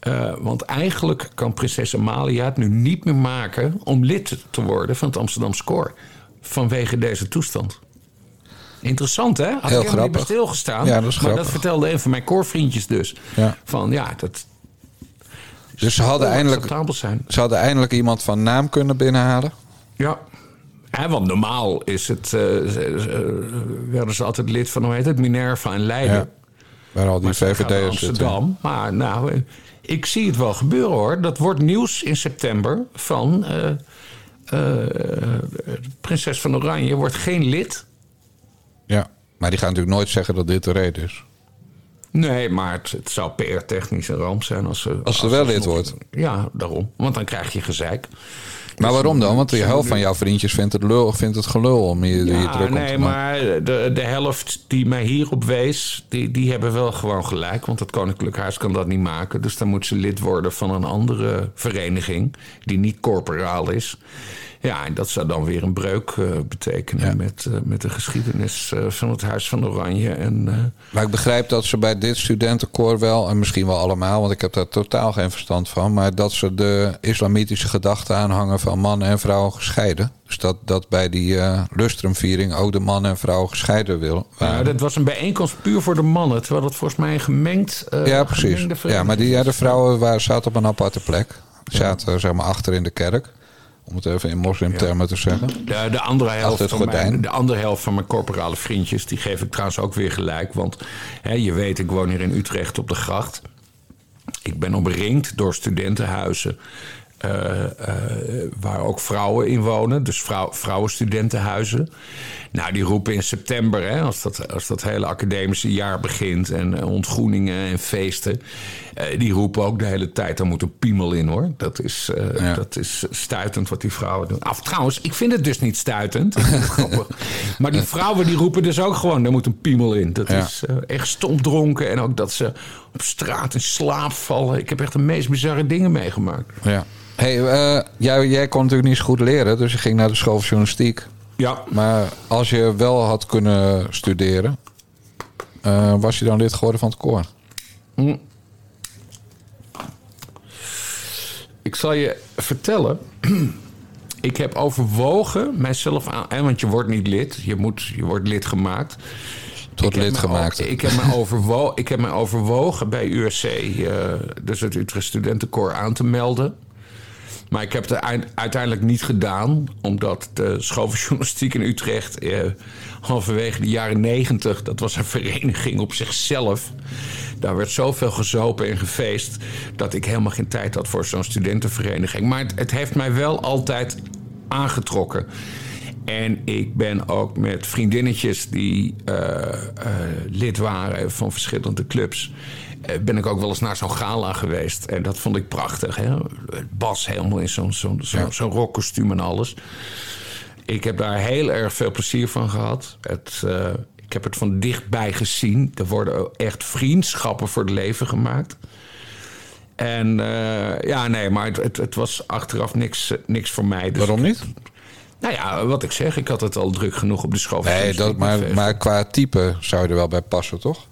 Eh, want eigenlijk kan prinses Amalia het nu niet meer maken om lid te worden van het Amsterdamse koor. Vanwege deze toestand. Interessant, hè? Had Heel ik helemaal niet grappig. stilgestaan. Ja, dat is maar dat grappig. vertelde een van mijn koorvriendjes dus. Ja. Van ja, dat Dus ze hadden, eindelijk, zijn. ze hadden eindelijk iemand van naam kunnen binnenhalen. Ja. Want normaal is het, eh, ze- ze- werden ze altijd lid van, hoe heet het, Minerva in Leiden. Ja. Waar al die VVD'ers zitten. Amsterdam. Maar nou, eh, ik zie het wel gebeuren hoor. Dat wordt nieuws in september van eh, eh, prinses van Oranje wordt geen lid. Ja. Maar die gaan natuurlijk nooit zeggen dat dit de reden is. Nee, maar het, het zou PR-technisch een ramp zijn als ze... Als ze wel lid wordt. Ja, daarom. Want dan krijg je gezeik. Maar waarom dan? Want de helft van jouw vriendjes vindt het, lul, vindt het gelul om je, je Ja, druk om nee, te maken. maar de, de helft die mij hierop wees, die, die hebben wel gewoon gelijk. Want het Koninklijk Huis kan dat niet maken. Dus dan moet ze lid worden van een andere vereniging die niet corporaal is. Ja, en dat zou dan weer een breuk eh, betekenen Ja. met, eh, met de geschiedenis eh, van het Huis van Oranje. En, Maar ik begrijp dat ze bij dit studentenkoor wel, en misschien wel allemaal, want ik heb daar totaal geen verstand van, maar dat ze de islamitische gedachte aanhangen van man en vrouw gescheiden. Dus dat, dat bij die lustrumviering ook de man en vrouw gescheiden wil. nou, dat was een bijeenkomst puur voor de mannen. Terwijl dat volgens mij een gemengd. ja, precies. Ja, maar die, ja, de vrouwen waren, zaten op een aparte plek. Zaten zeg maar achter in de kerk. Om het even in moslimtermen te zeggen. De, de, andere helft van mijn, de andere helft van mijn corporale vriendjes, die geef ik trouwens ook weer gelijk. Want hè, je weet, ik woon hier in Utrecht op de gracht. Ik ben omringd door studentenhuizen. Eh, eh, waar ook vrouwen in wonen, dus vrouw, vrouwenstudentenhuizen. Nou, die roepen in september, hè, als, dat, als dat hele academische jaar begint en eh, ontgroeningen en feesten. die roepen ook de hele tijd: er moet een piemel in hoor. Dat is, Ja. dat is stuitend wat die vrouwen doen. Af, trouwens, ik vind het dus niet stuitend. [laughs] Grappig. Maar die vrouwen die roepen dus ook gewoon: er moet een piemel in. Dat Ja. is echt stomdronken. En ook dat ze op straat in slaap vallen. Ik heb echt de meest bizarre dingen meegemaakt. Ja. Hey, eh, jij, jij kon natuurlijk niet zo goed leren, dus je ging naar de school van journalistiek. Ja, Maar als je wel had kunnen studeren, eh, was je dan lid geworden van het koor? Ik zal je vertellen. [clears throat] Ik heb overwogen mijzelf aan. Want je wordt niet lid. Je, moet, je wordt lid gemaakt. Tot Ik heb lid me gemaakt. Ik heb, me overwo ik heb me overwogen bij USC, eh, dus het Utrecht Studentenkoor, aan te melden. Maar ik heb het eind- uiteindelijk niet gedaan, omdat de school van [laughs] journalistiek in Utrecht eh, halverwege de jaren negentig, dat was een vereniging op zichzelf. Daar werd zoveel gezopen en gefeest dat ik helemaal geen tijd had voor zo'n studentenvereniging. Maar het, het heeft mij wel altijd aangetrokken. En ik ben ook met vriendinnetjes die eh, eh, lid waren van verschillende clubs. eh, ben ik ook wel eens naar zo'n gala geweest. En dat vond ik prachtig. Hè? Bas helemaal in zo'n zo'n zo'n zo'n rockkostuum en alles. Ik heb daar heel erg veel plezier van gehad. Het, ik heb het van dichtbij gezien. Er worden echt vriendschappen voor het leven gemaakt. En ja, nee, maar het, het, het was achteraf niks, niks voor mij. Dus Waarom niet? Nou ja, wat ik zeg, ik had het al druk genoeg op de school. van Nee, dat, maar, maar qua type zou je er wel bij passen, toch?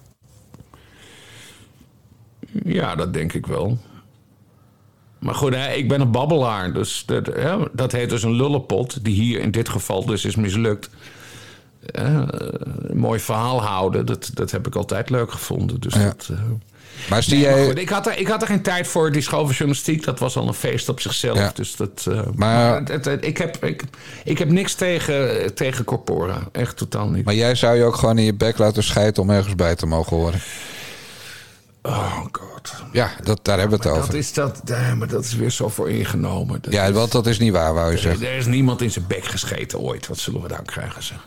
Ja, dat denk ik wel. Maar goed, hè, ik ben een babbelaar. Dus dat, hè, dat heet dus een lullenpot. Die hier in dit geval dus is mislukt. Eh, een mooi verhaal houden, dat, dat heb ik altijd leuk gevonden. Dus Ja. dat, eh, Maar zie Nee, maar jij... goed, ik, had er, ik had er geen tijd voor. Die school van journalistiek, dat was al een feest op zichzelf. Ja. Dus dat, eh, Maar- het- het- het- ik, heb, ik, ik heb niks tegen, tegen corpora. Echt totaal niet. Maar jij zou je ook gewoon in je bek laten scheiden om ergens bij te mogen horen. Oh god. Ja, dat, daar hebben we het Dat over. is, dat, nee, maar dat is weer zo voor ingenomen. Dat Ja, want dat is niet waar, wou je zeggen. Er is niemand in zijn bek gescheten ooit. Wat zullen we dan krijgen, zeg?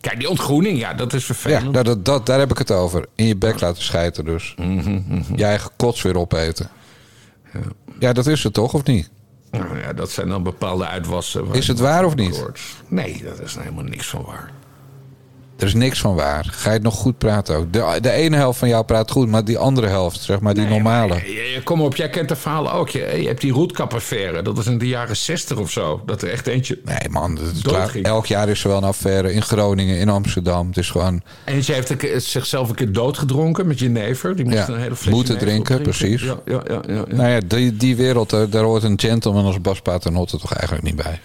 Kijk, die ontgroening, ja, dat is Ja, vervelend. dat, dat, daar heb ik het over. In je bek laten scheiden dus. Mhm, Je eigen kots weer opeten. Ja, dat is het toch, of niet? Nou ja, dat zijn dan bepaalde uitwassen. Is het waar of niet? hoort. Nee, dat is helemaal niks van waar. Er is niks van waar. Ga je het nog goed praten ook? De, de ene helft van jou praat goed, maar die andere helft, zeg maar, die Nee, normale. maar, je- je- kom op, jij kent de verhalen ook. Je, je hebt die roetkapaffaire. Dat was in de jaren 60 of zo. Dat er echt eentje... Nee, man, is klaar. elk jaar is er wel een affaire in Groningen, in Amsterdam. Het is gewoon Eentje heeft een keer- zichzelf een keer doodgedronken met jenever. Die moest Ja, een hele fles moeten drinken, precies. Ja, ja, ja, ja, ja. Nou ja, die, die wereld, eh, daar hoort een gentleman als Bas Paternotte toch eigenlijk niet bij.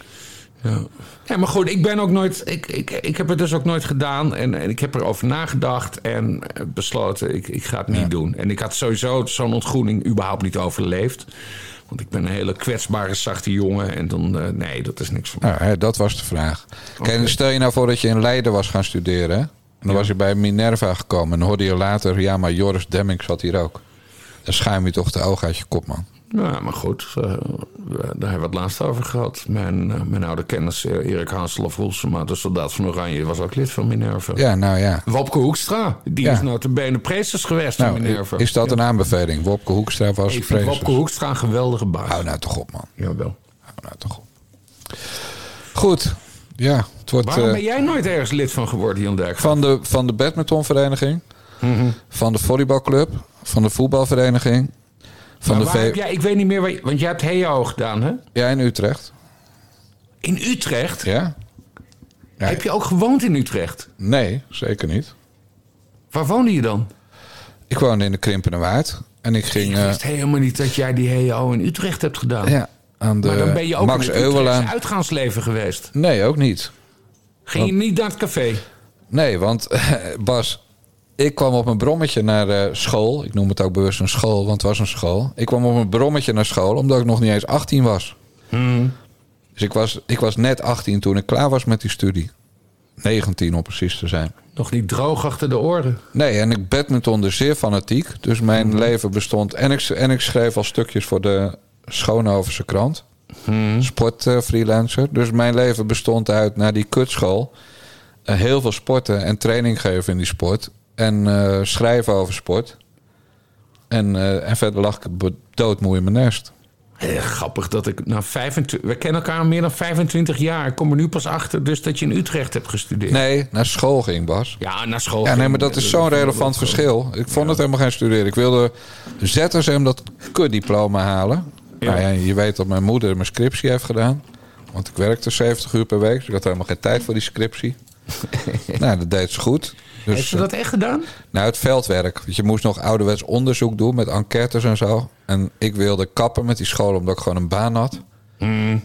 Ja. Ja, maar goed, ik ben ook nooit. Ik, ik, ik heb het dus ook nooit gedaan. En, en ik heb erover nagedacht en eh, besloten, ik, ik ga het niet doen. En ik had sowieso zo'n ontgroening überhaupt niet overleefd. Want ik ben een hele kwetsbare, zachte jongen. En dan, eh, nee, dat is niks voor mij. Nou, hè, dat was de vraag. Kijk, en stel je nou voor dat je in Leiden was gaan studeren. En dan was je bij Minerva gekomen. En dan hoorde je later, ja, maar Joris Demming zat hier ook. Dan schuim je toch de ogen uit je kop, man. Ja, maar goed, we- daar hebben we het laatst over gehad. Mijn, eh, mijn oude kennis eh, Erik Hansel Roelsema, de soldaat van Oranje, was ook lid van Minerva. Ja, nou ja. Wopke Hoekstra, die Ja. is notabene preesters geweest van Nou, Minerva. is dat een aanbeveling? Wopke Hoekstra was Ik vind prees. Wopke Hoekstra een geweldige baas. Hou nou toch op, man. Jawel. Hou nou toch op. Goed. Ja, het wordt Waarom ben jij nooit ergens lid van geworden, Jan Dijk? van, de, van de badmintonvereniging. Mhm. Van de volleybalclub. Van de voetbalvereniging. Van de V... jij, ik weet niet meer, waar want jij hebt HEO gedaan, hè? Ja, in Utrecht. In Utrecht? Ja? Ja. Heb je ook gewoond in Utrecht? Nee, zeker niet. Waar woonde je dan? Ik woonde in de Krimpende Waard. En ik ging Ik eh, wist helemaal niet dat jij die HEO in Utrecht hebt gedaan. ja, aan de maar dan ben je ook Max in het Utrechtse Euwelaan. uitgaansleven geweest. Nee, ook niet. Ging je niet naar het café? Nee, want [laughs] Bas, ik kwam op mijn brommetje naar eh, school. Ik noem het ook bewust een school, want het was een school. Ik kwam op mijn brommetje naar school, omdat ik nog niet eens 18 was. Hmm. Dus ik was, ik was net 18 toen ik klaar was met die studie. 19 om precies te zijn. Nog niet droog achter de oren. Nee, en ik badmintonde zeer fanatiek. Dus mijn Hmm. leven bestond... En ik, en ik schreef al stukjes voor de Schoonhovense krant. Hmm. Sportfreelancer. dus mijn leven bestond uit naar die kutschool. eh, heel veel sporten en training geven in die sport. En eh, schrijven over sport. En, eh, en verder lag ik doodmoe in mijn nest. Grappig dat ik na 25... We kennen elkaar al meer dan 25 jaar. Ik kom er nu pas achter dus dat je in Utrecht hebt gestudeerd. Nee, naar school ging, Bas. Ja, naar school. Ja, nee, maar dat is zo'n relevant verschil. Ik vond het helemaal geen studeren. Ik wilde ZSM dat kutdiploma halen. Ja. Nou ja, je weet dat mijn moeder mijn scriptie heeft gedaan. Want ik werkte 70 uur per week. Dus ik had helemaal geen tijd voor die scriptie. [laughs] nou, dat deed ze goed. Dus, Heeft ze dat echt gedaan? nou, het veldwerk. Want je moest nog ouderwets onderzoek doen met enquêtes en zo. En ik wilde kappen met die school omdat ik gewoon een baan had.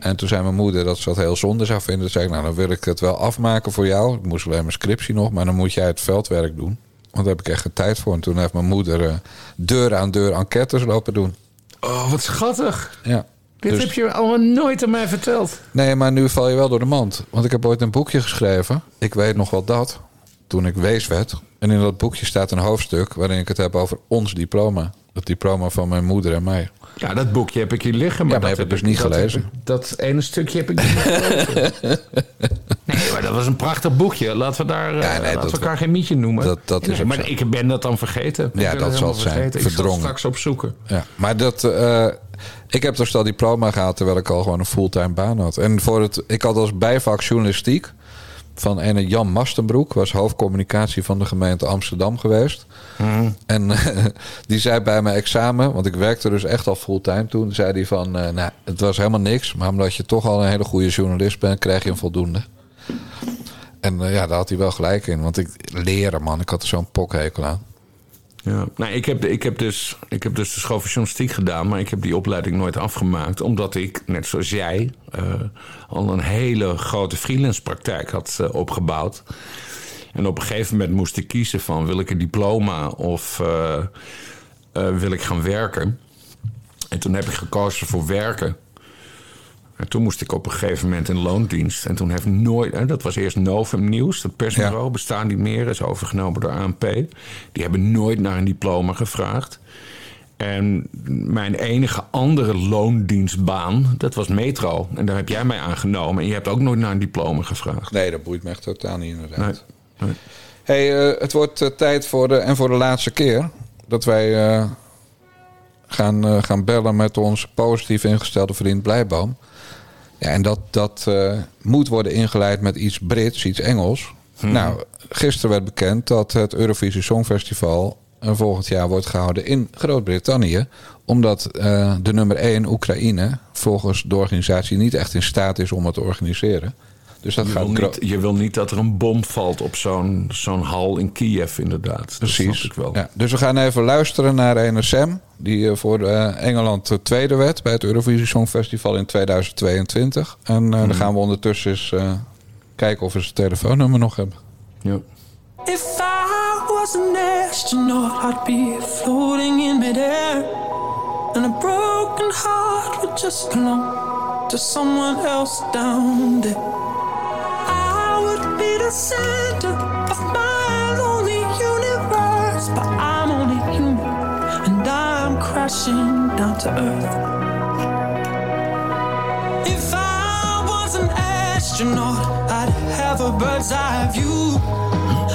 En toen zei mijn moeder dat ze dat heel zonde zou vinden. Toen zei ik, nou dan wil ik het wel afmaken voor jou. Ik moest alleen mijn scriptie nog, maar dan moet jij het veldwerk doen. Want daar heb ik echt geen tijd voor. En toen heeft mijn moeder eh, deur aan deur enquêtes lopen doen. Oh, wat schattig. Ja. Dit Dus- heb je allemaal nooit aan mij verteld. Nee, maar nu val je wel door de mand. Want ik heb ooit een boekje geschreven. Ik weet nog wel dat. Toen ik wees werd. En in dat boekje staat een hoofdstuk waarin ik het heb over ons diploma. Het diploma van mijn moeder en mij. Ja, dat boekje heb ik hier liggen. Maar Ja, maar dat heb ik dus niet dat gelezen. ik- dat ene stukje heb ik niet [laughs] gelezen. nee, maar dat was een prachtig boekje. Laten we daar eh, Ja, nee, laten dat- we elkaar geen mietje noemen. dat- dat is nee, maar zo. ik ben dat dan vergeten. Ik Ja, dat zal het zijn. vergeten. Ik zal Verdrongen. het straks opzoeken. Ja, maar dat, eh, ik heb dus dat diploma gehaald terwijl ik al gewoon een fulltime baan had. En voor het, ik had als bijvak journalistiek van ene Jan Mastenbroek, was hoofdcommunicatie van de gemeente Amsterdam geweest. En [laughs] die zei bij mijn examen, want ik werkte dus echt al fulltime toen, zei hij van, eh, nou, het was helemaal niks, maar omdat je toch al een hele goede journalist bent, krijg je een voldoende. En eh, ja, daar had hij wel gelijk in, want ik leren man, ik had er zo'n pokhekel aan. Ja. Nou, ik, heb, ik, heb dus, ik heb dus de school van journalistiek gedaan, maar ik heb die opleiding nooit afgemaakt. Omdat ik, net zoals jij, eh, al een hele grote freelance praktijk had eh, opgebouwd. En op een gegeven moment moest ik kiezen van wil ik een diploma of, eh, wil ik gaan werken. En toen heb ik gekozen voor werken. En toen moest ik op een gegeven moment in loondienst. En toen heeft nooit, hè, dat was eerst Novum Nieuws, dat persbureau, bestaan niet meer, is overgenomen door ANP. Die hebben nooit naar een diploma gevraagd. En mijn enige andere loondienstbaan, dat was Metro. En daar heb jij mij aangenomen. En je hebt ook nooit naar een diploma gevraagd. Nee, dat boeit me echt totaal niet inderdaad. Nee, nee. Hey, eh, het wordt eh, tijd voor de, en voor de laatste keer dat wij eh, gaan, eh, gaan bellen met onze positief ingestelde vriend Blijboom. Ja, en dat, dat eh, moet worden ingeleid met iets Brits, iets Engels. Nou, gisteren werd bekend dat het Eurovisie Songfestival eh, volgend jaar wordt gehouden in Groot-Brittannië. Omdat eh, de nummer 1, Oekraïne, volgens de organisatie niet echt in staat is om het te organiseren. Dus dat Je gaat wil, niet, je wil niet dat er een bom valt op zo'n zo'n hal in Kiev, inderdaad. Precies. wel. Ja, dus we gaan even luisteren naar een Sam. Die eh, voor eh, Engeland de tweede werd bij het Eurovisie Songfestival in 2022. En eh, dan gaan we ondertussen eens eh, kijken of we zijn telefoonnummer nog hebben. Ja. If I was an astronaut, I'd be floating in midair. And a broken heart would just belong to someone else down there. The center of my lonely universe. But I'm only human, and I'm crashing down to earth. If I was an astronaut, I'd have a bird's eye view.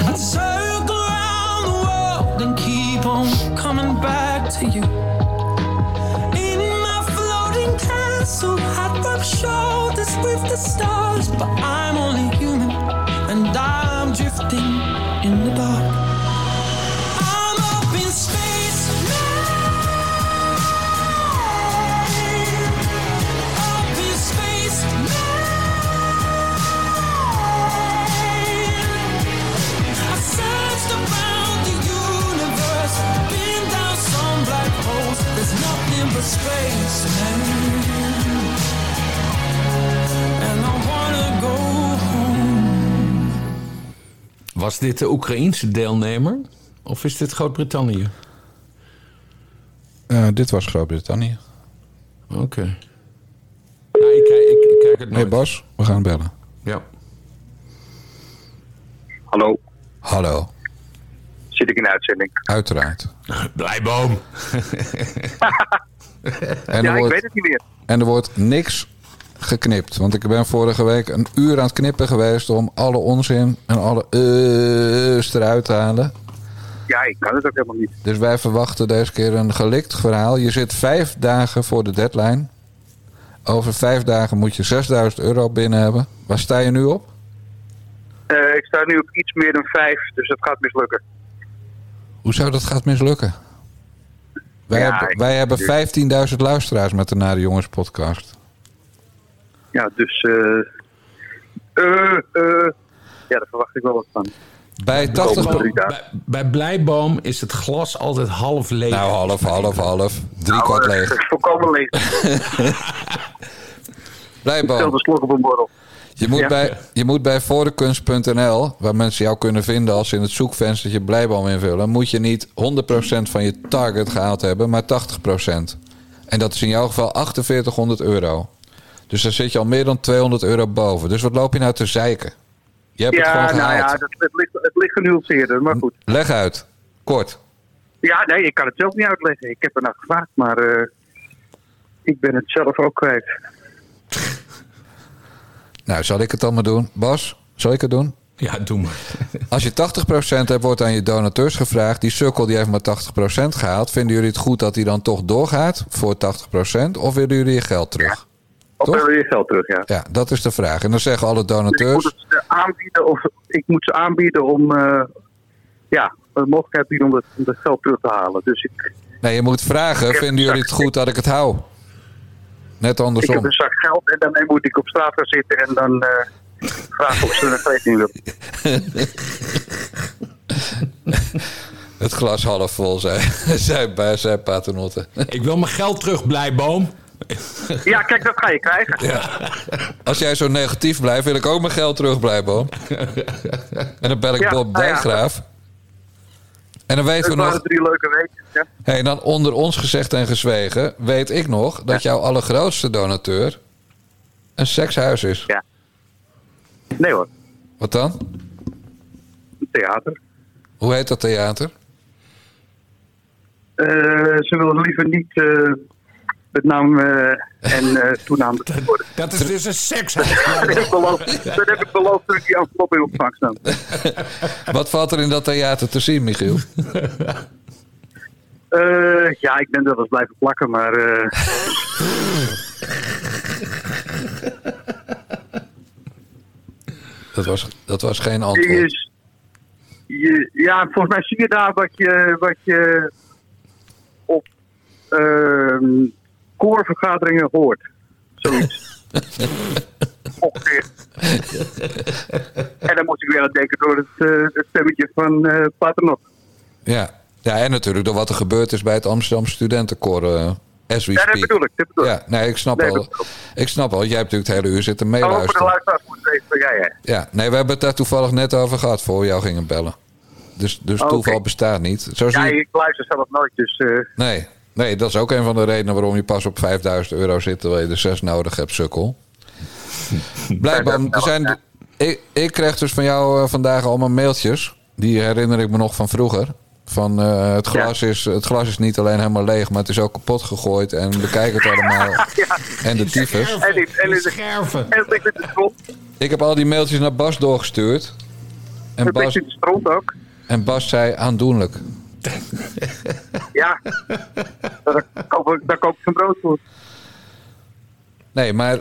I'd circle around the world and keep on coming back to you. In my floating castle, I'd rub shoulders with the stars, but I'm only human and I'm drifting in the dark. I'm up in space Up in space I searched around the universe, been down some black holes. There's nothing but space, man. Was dit de Oekraïense deelnemer? Of is dit Groot-Brittannië? Eh, dit was Groot-Brittannië. Oké. Ik, kijk, ik, ik kijk het Hey nooit. Bas, we gaan bellen. Ja. Hallo, Hallo, zit ik in de uitzending? uiteraard. [laughs] Blijboom. [laughs] En ja, ik wordt, weet het niet meer. en er wordt niks geknipt. Want ik ben vorige week een uur aan het knippen geweest om alle onzin en alle uh's eruit te halen. Ja, ik kan het ook helemaal niet. Dus wij verwachten deze keer een gelikt verhaal. Je zit vijf dagen voor de deadline. Over vijf dagen moet je 6000 euro binnen hebben. Waar sta je nu op? Eh, ik sta nu op iets meer dan vijf, dus dat gaat mislukken. Hoe zou dat gaat mislukken? Wij, Ja, hebben, wij hebben 15.000 luisteraars met de Nare Jongens podcast. Ja, dus... eh eh, eh, ja, daar verwacht ik wel wat van. Bij 80... Komende drie dagen. Bij, bij Blijboom is het glas altijd half leeg. Nou, half, half, half. Drie Nou, kwart leeg. Volkomen leeg. [laughs] Blijboom. Stel de slok op een borrel. Je moet, Ja. bij, je moet bij voordekunst.nl, waar mensen jou kunnen vinden als ze in het zoekvenstertje Blijboom invullen, moet je niet 100% van je target gehaald hebben, maar 80%. En dat is in jouw geval 4800 euro. Dus daar zit je al meer dan 200 euro boven. Dus wat loop je nou te zeiken? Je hebt het Ja, gewoon nou gehaald. ja, dat, het, ligt, het ligt genuanceerder, maar goed. Leg uit. Kort. Ja, nee, ik kan het zelf niet uitleggen. Ik heb er naar gevraagd, maar eh, ik ben het zelf ook kwijt. [laughs] Nou, zal ik het dan maar doen? Bas, zal ik het doen? Ja, doe maar. [laughs] Als je 80% hebt, wordt aan je donateurs gevraagd. Die sukkel die heeft maar 80% gehaald. Vinden jullie het goed dat hij dan toch doorgaat voor 80%? Of willen jullie je geld terug? Of Toch? wil je geld terug, ja. Ja, dat is de vraag. En dan zeggen alle Dus ik moet donateurs... het aanbieden, of ik moet ze aanbieden om, eh, ja, een mogelijkheid bieden om het, om het geld terug te halen. Dus ik, Nee, je moet vragen, vinden jullie het goed dat ik het hou? Net ik heb andersom. een zak geld en daarmee moet ik op straat gaan zitten en dan eh vragen of ze een rekening willen. [laughs] Het glas half vol, zei, [laughs] zei, bij- zei Paternotte. Ik wil mijn geld terug, Blijboom. [laughs] Ja, kijk, dat ga je krijgen. Als jij zo negatief blijft, wil ik ook mijn geld terug, Blijboom. En dan bel ik Ja, Bob nou ja. Dijkgraaf. En dan weten we nog... drie leuke weken. Ja. Hey, dan onder ons gezegd en gezwegen... weet ik nog dat jouw allergrootste donateur... een sekshuis is. Ja. Nee hoor, Wat dan? een theater. Hoe heet dat theater? Eh, ze willen liever niet eh, met naam eh, en eh toenaam [laughs] bekend worden. Dat is dus een seks. [laughs] Dat heb ik beloofd, dat heb ik beloofd toen ik die envelop in ontvangst nam. [laughs] Wat valt er in dat theater te zien, Michiel? Eh, ja, ik ben er wel eens blijven plakken, maar eh, Dat was, dat was geen antwoord. je, is- je, ja, volgens mij zie je daar wat je, wat je op ehm koorvergaderingen hoort. Zoiets. [laughs] Ongeveer. en dan moet ik weer aan denken door het, eh, het stemmetje van Paternotte. Ja. ja, en natuurlijk door wat er gebeurd is bij het Amsterdam Studentenkoor. as we Ja, dat bedoel ik. Dat bedoel ik. Ja, nee, ik snap Nee, al. Ik snap al. Jij hebt natuurlijk het hele uur zitten Oh, voor de meeluisteren. luisteraars moet het weten van jij, hè. Ja, nee, we hebben het daar toevallig net over gehad voor we jou gingen bellen. Dus, dus Oh, toeval bestaat niet. Zo Ja, je- ik luister zelf nooit, dus... Nee, nee, dat is ook een van de redenen waarom je pas op 5000 euro zit terwijl je er zes nodig hebt, sukkel. [laughs] Blijkbaar, zijn, ik, ik kreeg dus van jou eh, vandaag allemaal mailtjes. Die herinner ik me nog van vroeger. Van eh, het, glas is, het glas is niet alleen helemaal leeg, maar het is ook kapot gegooid. En bekijk het allemaal. [laughs] En de tyfus. En die, en die, Scherven. en. Ik heb al die mailtjes naar Bas doorgestuurd. En Bas, ook. en Bas zei aandoenlijk. [laughs] Ja. daar, koop ik, daar koop ik zijn brood voor. Nee, maar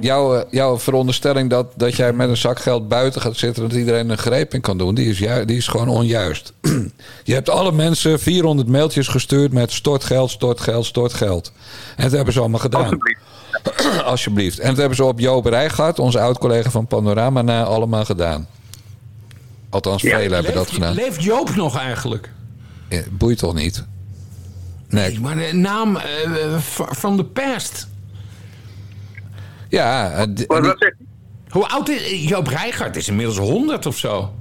jouw, eh, jouw veronderstelling dat, dat jij met een zak geld buiten gaat zitten... dat iedereen een greep in kan doen, die is, ju- die is gewoon onjuist. [clears throat] Je hebt alle mensen 400 mailtjes gestuurd met stort geld, stort geld, stort geld. En dat hebben ze allemaal gedaan. Alsjeblieft. [clears throat] Alsjeblieft. En dat hebben ze op Joop Rijgaard, onze oud-collega van Panorama, na allemaal gedaan. Althans, Ja, velen hebben dat gedaan. leeft Joop nog eigenlijk? Eh, Boeit toch niet? Nee. Maar de naam eh, van de past. Ja, eh, wat zegt? Hoe oud is Joop Rijgaard? Is inmiddels 100 of zo.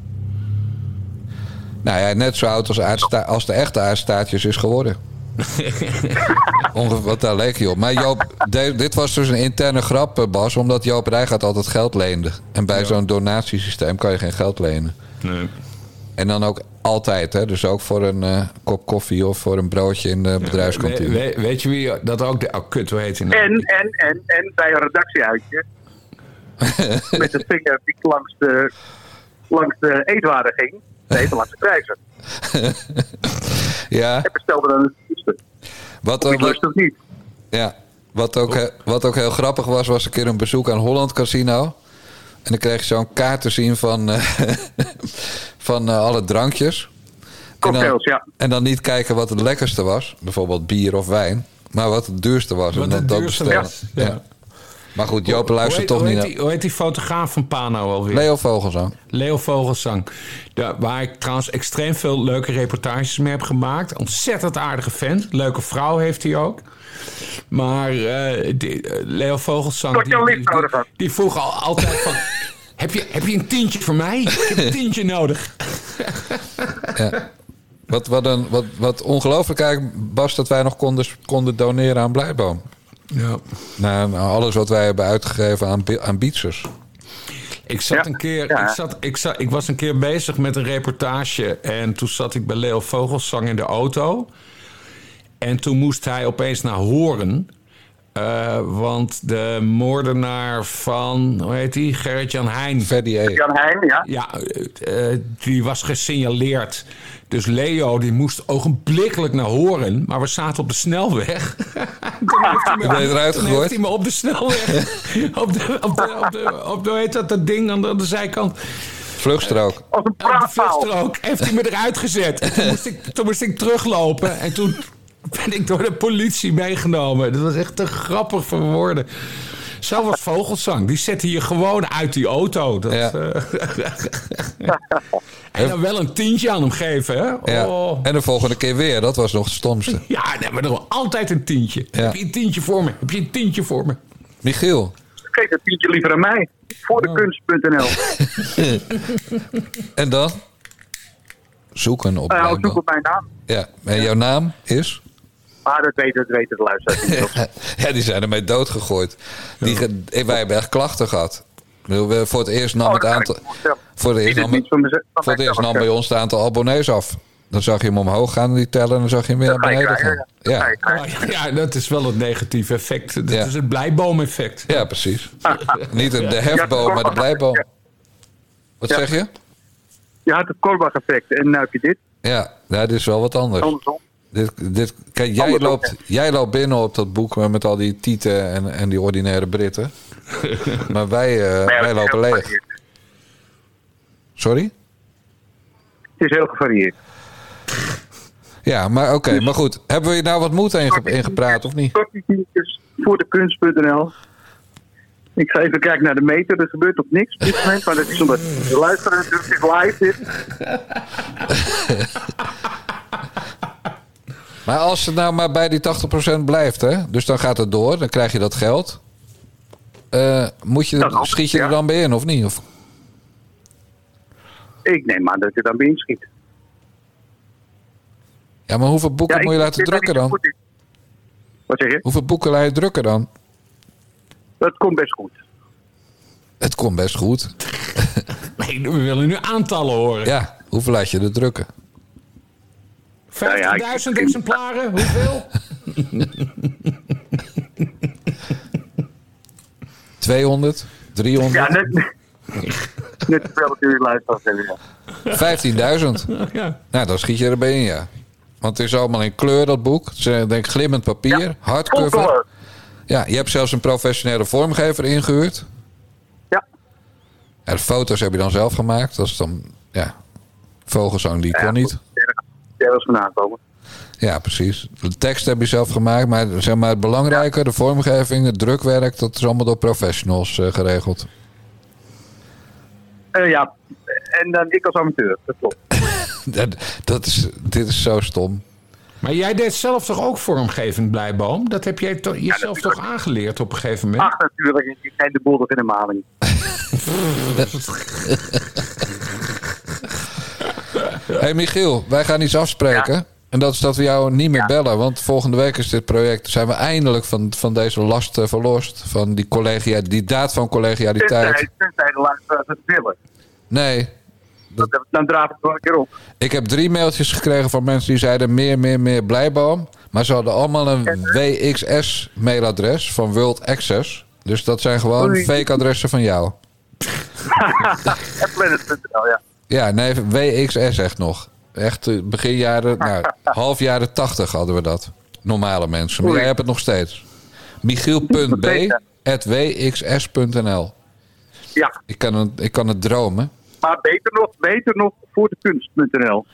Nou ja, net zo oud als, aardsta- als de echte aardstaartjes is geworden. [laughs] Ongeveer wat daar leek je op. Maar Joop, de- dit was dus een interne grap, Bas, omdat Joop Rijgaard altijd geld leende. En bij zo'n donatiesysteem kan je geen geld lenen. Nee. En dan ook altijd, hè? dus ook voor een eh, kop koffie of voor een broodje in de bedrijfskantine. We- we- weet je wie dat ook... De, oh, kut, hoe heet hij nou? En, en, en, en bij een redactieuitje. [laughs] met de vinger die langs de, langs de eetwaren ging. Nee, langs de prijzen. [laughs] Ja, En bestelde dan het liefste. wat Of ook, ik lust het niet. ja, wat, ook, wat ook heel grappig was, was een keer een bezoek aan Holland Casino. En dan kreeg je zo'n kaart te zien van, eh, [laughs] van eh, alle drankjes. En dan, Cocktails, ja. en dan niet kijken wat het lekkerste was, bijvoorbeeld bier of wijn, maar wat het duurste was. Wat en dan het dat duurste bestellen. was, Ja. ja. Maar goed, Joop luistert hoe heet, toch hoe niet naar. hoe heet die fotograaf van Pano alweer? Leo Vogelsang. Leo Vogelsang. Daar, waar ik trouwens extreem veel leuke reportages mee heb gemaakt. Ontzettend aardige vent. Leuke vrouw heeft hij ook. Maar eh, die, eh, Leo Vogelsang... Die, die, die vroeg al, altijd van... heb, je, heb je een tientje voor mij? Ik heb een tientje nodig. Ja. Wat, wat, een, wat, wat ongelooflijk eigenlijk, Bas, dat wij nog konden, konden doneren aan Blijboom. Ja. Na na alles wat wij hebben uitgegeven aan, aan Beatsers. Ik, zat Ja, een keer, ja. ik, zat, ik, zat, ik was een keer bezig met een reportage. En toen zat ik bij Leo Vogelsang in de auto. En toen moest hij opeens naar Horen. Eh, want de moordenaar van, hoe heet die? Gerrit-Jan Heijn. Ferdi E. Jan Heijn, ja. Ja, eh, die was gesignaleerd. Dus Leo die moest ogenblikkelijk naar Horen. Maar we zaten op de snelweg. [laughs] toen heeft hij me, [laughs] Ben je eruit toen heeft hij me op de snelweg... [laughs] op, de, op, de, op, de, op de, hoe heet dat, dat ding aan de, aan de zijkant... Vluchtstrook. Als een Op de praatpaal. vluchtstrook heeft hij me eruit gezet. En toen moest, ik, toen moest ik teruglopen. En toen ben ik door de politie meegenomen. Dat was echt te grappig voor woorden. Was Vogelsang. Die zette je gewoon uit die auto. Dat, Ja. eh, [laughs] en dan wel een tientje aan hem geven, hè? Ja. Oh. En de volgende keer weer, dat was nog het stomste. [laughs] Ja, nee, maar dan altijd een tientje. Ja. Heb je een tientje voor me? Heb je een tientje voor me? Michiel, Geef dat tientje liever aan mij. Voor de kunst.nl. [laughs] en dan? zoeken op Nou Blijbal. zoek op mijn naam. Ja, en jouw naam is? Maar dat weten, dat weten de luisteraars. [laughs] Ja, die zijn ermee doodgegooid. Die, eh, wij hebben echt klachten gehad. Voor het eerst nam Oh, het dat aantal. Voor het eerst Niet- nam, van voor het eerst nam bij ons het aantal abonnees af. Dan zag je hem omhoog gaan, die tellen, en dan zag je hem weer Dat naar beneden gaan. ja. Dat. Oh, ja, dat is wel het negatieve effect. Dat Ja. is het blijboom-effect. ja, precies. Niet de, hefboom, maar de blijboom. Wat Ja. zeg je? Je had het Korbach-effect en nu heb je dit. Ja, dit is wel wat anders. Andersom. Dit, dit, kijk, jij loopt, jij loopt binnen op dat boek met al die tieten en, en die ordinaire Britten. [laughs] maar wij, eh, Maar ja, wij lopen leeg. Sorry? Het is heel gevarieerd. Ja, maar oké, maar goed. Hebben we hier nou wat moed in, ge- in gepraat of niet? Voor de kunst.nl. Ik ga even kijken naar de meter. Er gebeurt nog niks op dit moment. Maar dat is omdat de luisteraar dus live dit. [laughs] Maar als het nou maar bij die 80% blijft, hè? Dus dan gaat het door, dan krijg je dat geld. Eh, moet je, Dat ook, schiet je er dan bij in of niet? Of, Ik neem aan dat je dan bij inschiet. ja, maar hoeveel boeken Ja, moet je laten drukken dan? Wat zeg je? Hoeveel boeken laat je drukken dan? Dat komt best goed. Het komt best goed. [laughs] Nee, we willen nu aantallen horen. Ja, hoeveel laat je er drukken? 50.000 exemplaren? Hoeveel? [laughs] 200? 300? Ja, net, net jullie luisteraars hebben. ja. 15.000? Ja. Nou, dan schiet je erbij in, ja. Want het is allemaal in kleur, dat boek. Het is eh, denk ik glimmend papier, Ja, hardcover. Ja, je hebt zelfs een professionele vormgever ingehuurd. Ja. Ja, de foto's heb je dan zelf gemaakt. Dat is dan, ja, vogenzang die kon Ja, niet. Was vandaan komen. Ja, precies. De tekst heb je zelf gemaakt, maar, zeg maar het belangrijke, de vormgeving, het drukwerk, dat is allemaal door professionals eh, geregeld. Eh, ja, en dan ik als amateur. Dat klopt. [laughs] Dat, dat is, dit is zo stom. Maar jij deed zelf toch ook vormgevend blijboom? Dat heb jij toch, jezelf toch aangeleerd op een gegeven moment? Ach, natuurlijk. Ik ik neem de boel nog in de maling. [laughs] [laughs] [laughs] hey Michiel, wij gaan iets afspreken. En dat is dat we jou niet meer bellen. Want volgende week is dit project. Zijn we eindelijk van, van deze last eh, verlost. Van die, collegia, die daad van collegialiteit. Tenzij, de luisteraars het willen. Nee. Dan, dan draaf ik wel een keer op. Ik heb drie mailtjes gekregen van mensen die zeiden meer, meer, meer blijboom. Maar ze hadden allemaal een WXS-mailadres van World Access. Dus dat zijn gewoon Oei. fake adressen van jou. [laughs] planet.nl, ja. Ja, nee, WXS echt nog. Echt eh, begin jaren, nou, [laughs] half jaren tachtig hadden we dat. Normale mensen. Maar jij hebt het nog steeds. Michiel.b.wxs.nl Ja, ik kan, het, ik kan het dromen. maar beter nog, beter nog voor de kunst.nl.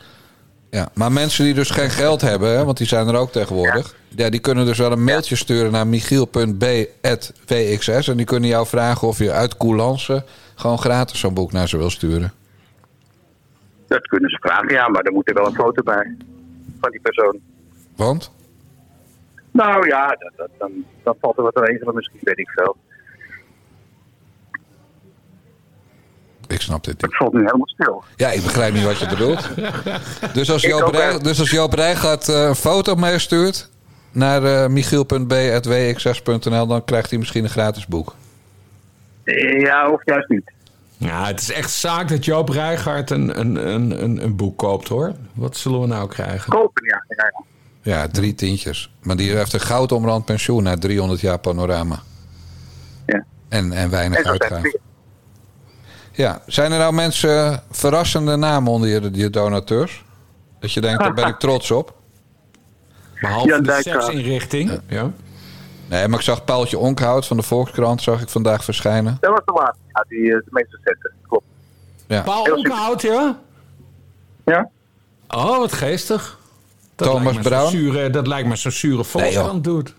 Ja, maar mensen die dus geen geld hebben, hè, want die zijn er ook tegenwoordig. Ja. die kunnen dus wel een mailtje sturen naar michiel.b.wxs. En die kunnen jou vragen of je uit coulance gewoon gratis zo'n boek naar ze wil sturen. Dat kunnen ze vragen, ja, maar dan moet er wel een foto bij. Van die persoon. Want? Nou ja, dat, dat, dan, dan valt er wat regelen misschien, weet ik veel. Ik snap dit niet. Het valt nu helemaal stil. Ja, ik begrijp niet wat je bedoelt. Dus als Joop, Rij, dus als Joop Rijgaard eh, een foto meestuurt naar eh michiel.b.wxs.nl... dan krijgt hij misschien een gratis boek. Ja, of juist niet. Ja, het is echt zaak dat Joop Rijgaard een, een, een, een, een boek koopt hoor. Wat zullen we nou krijgen? Kopen, ja. ja, ja. Ja, drie tientjes. Maar die heeft een goudomrand pensioen na 300 jaar panorama. Ja. En, en weinig uitgaan. Ja, zijn er nou mensen, verrassende namen onder je, je donateurs? Dat je denkt, daar ben ik [laughs] trots op. Behalve de seksinrichting. Ja. Nee, maar ik zag Paaltje Onkhout van de Volkskrant zag ik vandaag verschijnen. Dat was de laatste. Ja, die eh, de meeste zetten. Klopt. Ja. Paul Heel Onkenhout, ja? Ja? Oh, wat geestig. Dat Thomas lijkt Brown? Zure, dat lijkt me zo'n zure Volkskrant doet.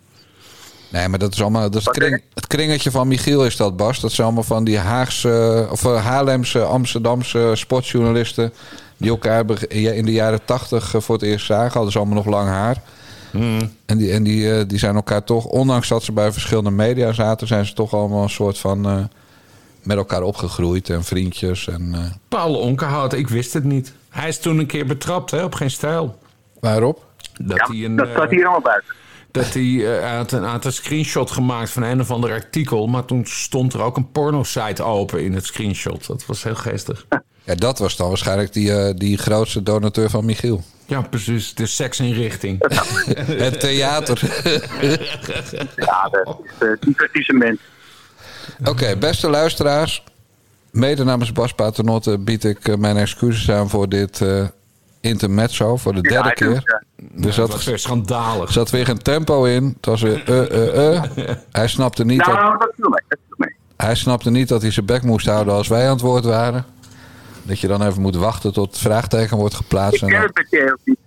Nee, maar dat is allemaal. Dat is het, Wat kring, het kringetje van Michiel is dat, Bas. Dat zijn allemaal van die Haagse of eh, Haarlemse, Amsterdamse sportjournalisten. Die elkaar in de jaren tachtig voor het eerst zagen. Hadden ze allemaal nog lang haar. En, die, en die, eh, die zijn elkaar toch, ondanks dat ze bij verschillende media zaten, zijn ze toch allemaal een soort van eh, met elkaar opgegroeid en vriendjes. En, eh, Paul Onkenhout, ik wist het niet. Hij is toen een keer betrapt hè, op geen stijl. Waarop? Dat hij een, dat staat hier allemaal buiten. Dat hij, had een, een screenshot gemaakt van een of ander artikel. Maar toen stond er ook een pornosite open in het screenshot. Dat was heel geestig. Ja, dat was dan waarschijnlijk die, die grootste donateur van Michiel. Ja, precies. De seksinrichting. [laughs] Het theater. Ja, dat is uh, divertissement. Oké, beste luisteraars. Mede namens Bas Paternotte bied ik eh, mijn excuses aan voor dit eh intermezzo. Voor de derde Ja, keer. dus, ja. Er dat zat, was weer schandalig. er zat weer geen tempo in. Het was weer eh, eh, eh. [laughs] Hij snapte niet dat... Nou, dat. Dat. Hij snapte niet dat hij zijn bek moest houden als wij aan het woord waren. Dat je dan even moet wachten tot het vraagteken wordt geplaatst. Ik En ken dan- het met je ook niet.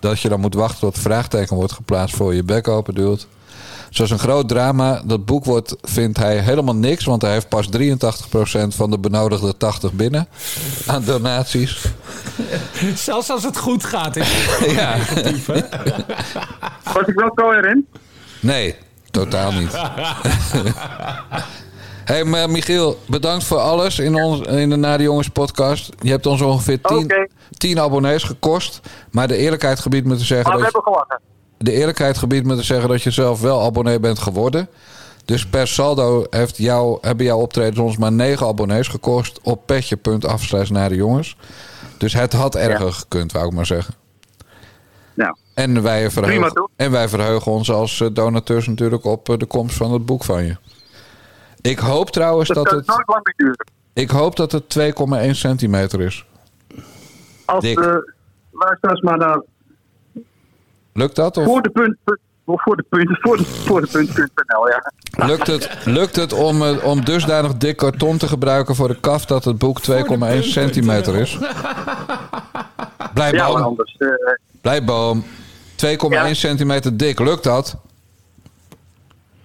dat je dan moet wachten tot het vraagteken wordt geplaatst voor je bek open duwt. Zoals een groot drama. Dat boek wordt, vindt hij helemaal niks, want hij heeft pas 83% van de benodigde 80 binnen aan donaties. [laughs] Zelfs als het goed gaat. Is het [laughs] Ja. Was ik wel zo erin? Nee, totaal niet. [laughs] hey, maar Michiel, bedankt voor alles in, ons, in de Nare Jongens podcast. Je hebt ons ongeveer 10 Oké. 10 abonnees gekost. Maar de eerlijkheid gebiedt me te zeggen Maar we dat je- hebben gelachen. de eerlijkheid gebiedt me te zeggen dat je zelf wel abonnee bent geworden. Dus per saldo heeft jou, hebben jouw optredens ons maar 9 abonnees gekost op petje.af naar de jongens. Dus het had erger gekund, wou ik maar zeggen. Nou, En wij, verheugen, en wij verheugen ons als eh, donateurs natuurlijk op eh, de komst van het boek van je. Ik hoop trouwens dat het, nooit lang meer duren. ik hoop dat het 2,1 centimeter is. Als Dik. de luisteraars maar naar Lukt dat? Of voor de punt, voor de punt, voor de, voor de punt.nl, ja. lukt het, lukt het om, eh, om dusdanig dik karton te gebruiken voor de kaf dat het boek 2,1 centimeter is? [laughs] Blijf Ja, maar boom. anders. eh, Blijf boom. 2,1 Ja. centimeter dik. Lukt dat?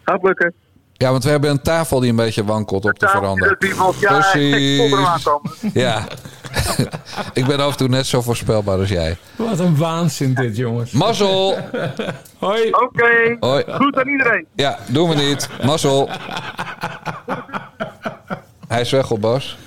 gaat lukken. Ja, want we hebben een tafel die een beetje wankelt op de Daar veranda. ja, ik er aankomen. [laughs] Ja. [laughs] ik ben af en toe net zo voorspelbaar als jij. Wat een waanzin dit, jongens. Mazzel! [laughs] Hoi. Oké, Hoi. goed aan iedereen. Ja, doen we niet. Mazzel. Hij is weg op Bas.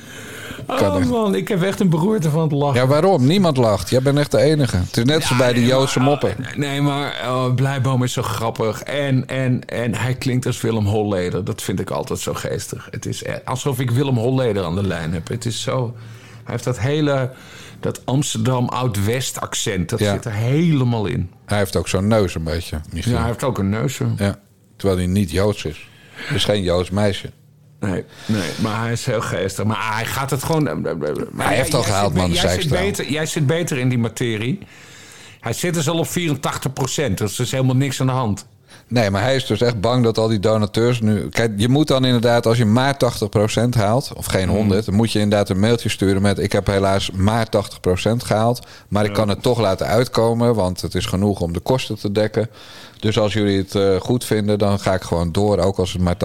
Kan Oh man, ik heb echt een beroerte van het lachen. Ja, waarom? Niemand lacht. Jij bent echt de enige. Het is net zo bij de Joodse moppen. Nee, maar oh, Blijboom is zo grappig. En, en, en hij klinkt als Willem Holleder. Dat vind ik altijd zo geestig. Het is e- alsof ik Willem Holleder aan de lijn heb. Het is zo... Hij heeft dat hele... Dat Amsterdam Oud-West accent. Dat Ja. zit er helemaal in. Hij heeft ook zo'n neus een beetje. Michiel. Ja, hij heeft ook een neus. zo. Ja, terwijl hij niet Joods is. Is geen Joods meisje. Nee, nee, maar hij is heel geestig. Maar hij gaat het gewoon... Maar Hij heeft al gehaald, man, Jij zit, beter, jij zit beter in die materie. Hij zit dus al op 84 procent. Dus er is helemaal niks aan de hand. Nee, maar hij is dus echt bang dat al die donateurs nu... Kijk, je moet dan inderdaad, als je maar 80% haalt... of geen 100, dan moet je inderdaad een mailtje sturen met... ik heb helaas maar 80% gehaald... maar ik kan het toch laten uitkomen... want het is genoeg om de kosten te dekken. Dus als jullie het eh, goed vinden, dan ga ik gewoon door... ook als het maar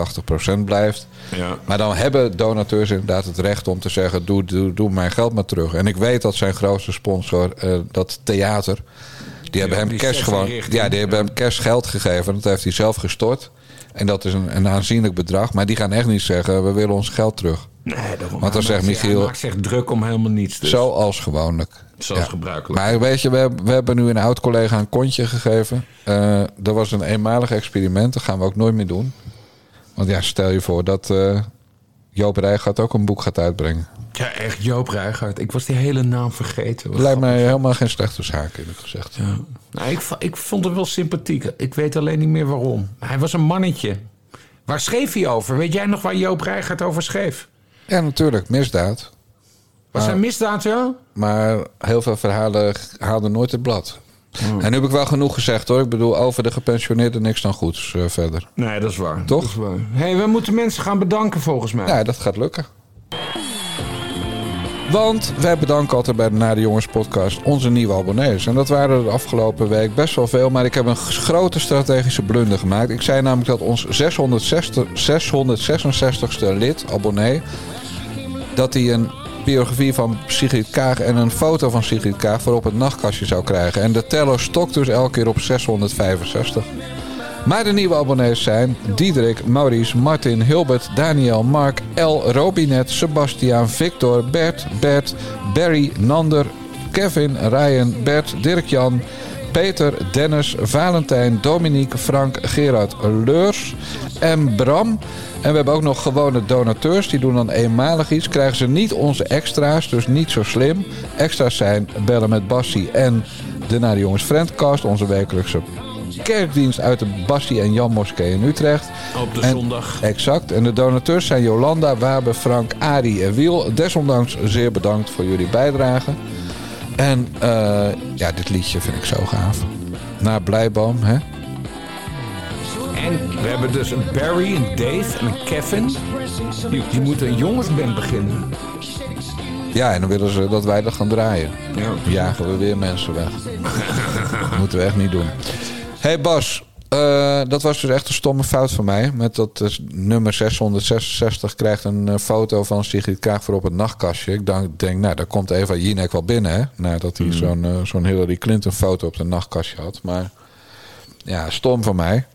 80% blijft. Ja. Maar dan hebben donateurs inderdaad het recht om te zeggen... doe, doe, doe mijn geld maar terug. En ik weet dat zijn grootste sponsor, eh, dat theater... Die hebben hem die cash gewoon. Ja, die hebben hem cash geld gegeven. Dat heeft hij zelf gestort. En dat is een, een aanzienlijk bedrag. Maar die gaan echt niet zeggen: we willen ons geld terug. Nee, daarom. Want dan zegt Michiel- maakt zich druk om helemaal niets. Dus. Zoals gewoonlijk. Zoals Ja. gebruikelijk. Maar weet je, we, hebben- we hebben nu een oud collega een kontje gegeven. Eh dat was een eenmalig experiment. Dat gaan we ook nooit meer doen. Want ja, stel je voor dat eh, Joop Rijgaard ook een boek gaat uitbrengen. Ja, echt Joop Rijgaard. Ik was die hele naam vergeten. Wat Lijkt mij helemaal geen slechte zaak, eerlijk gezegd. Ja. Nou, ik, ik vond hem wel sympathiek. Ik weet alleen niet meer waarom. Hij was een mannetje. Waar schreef hij over? Weet jij nog waar Joop Rijgaard over schreef? Ja, natuurlijk, misdaad. Was hij misdaad, ja? Maar heel veel verhalen haalden nooit het blad. En nu heb ik wel genoeg gezegd hoor. Ik bedoel, over de gepensioneerden niks dan goeds eh, verder. Nee, dat is waar. Toch? Waar. hey, we moeten mensen gaan bedanken volgens mij. Ja, dat gaat lukken. Want wij bedanken altijd bij de Nare Jongens podcast onze nieuwe abonnees. En dat waren er de afgelopen week best wel veel. Maar ik heb een grote strategische blunder gemaakt. Ik zei namelijk dat ons 660, 666ste lid, abonnee... dat hij een biografie van Sigrid Kaag en een foto van Sigrid Kaag... voor op het nachtkastje zou krijgen. En de teller stokt dus elke keer op 665. Maar de nieuwe abonnees zijn Diederik, Maurice, Martin, Hilbert, Daniel, Mark, L, Robinet, Sebastiaan, Victor, Bert, Bert, Barry, Nander, Kevin, Ryan, Bert, Dirk-Jan, Peter, Dennis, Valentijn, Dominique, Frank, Gerard, Leurs en Bram. En we hebben ook nog gewone donateurs. Die doen dan eenmalig iets. Krijgen ze niet onze extra's, dus niet zo slim. Extra's zijn bellen met Bassie en de Naar Jongens Friendcast. Onze wekelijkse kerkdienst uit de Bassie en Jan Moskee in Utrecht. Op de En- zondag. Exact. En de donateurs zijn Jolanda, Wabe, Frank, Arie en Wiel. Desondanks zeer bedankt voor jullie bijdrage. En eh, ja, dit liedje vind ik zo gaaf. Naar Blijboom, hè? En we hebben dus een Barry, een Dave en een Kevin. Die, die moeten een jongensband beginnen. Ja, en dan willen ze dat wij dat gaan draaien. Ja. Jagen we weer mensen weg. [laughs] Moeten we echt niet doen. Hey Bas, eh, dat was dus echt een stomme fout van mij. Met dat eh, nummer 666 krijgt een eh, foto van Sigrid Kaag voor op het nachtkastje. Ik denk, denk nou, daar komt Eva Jinek wel binnen, hè? Nadat hij zo'n eh, zo'n Hillary Clinton foto op de nachtkastje had. Maar ja, stom van mij.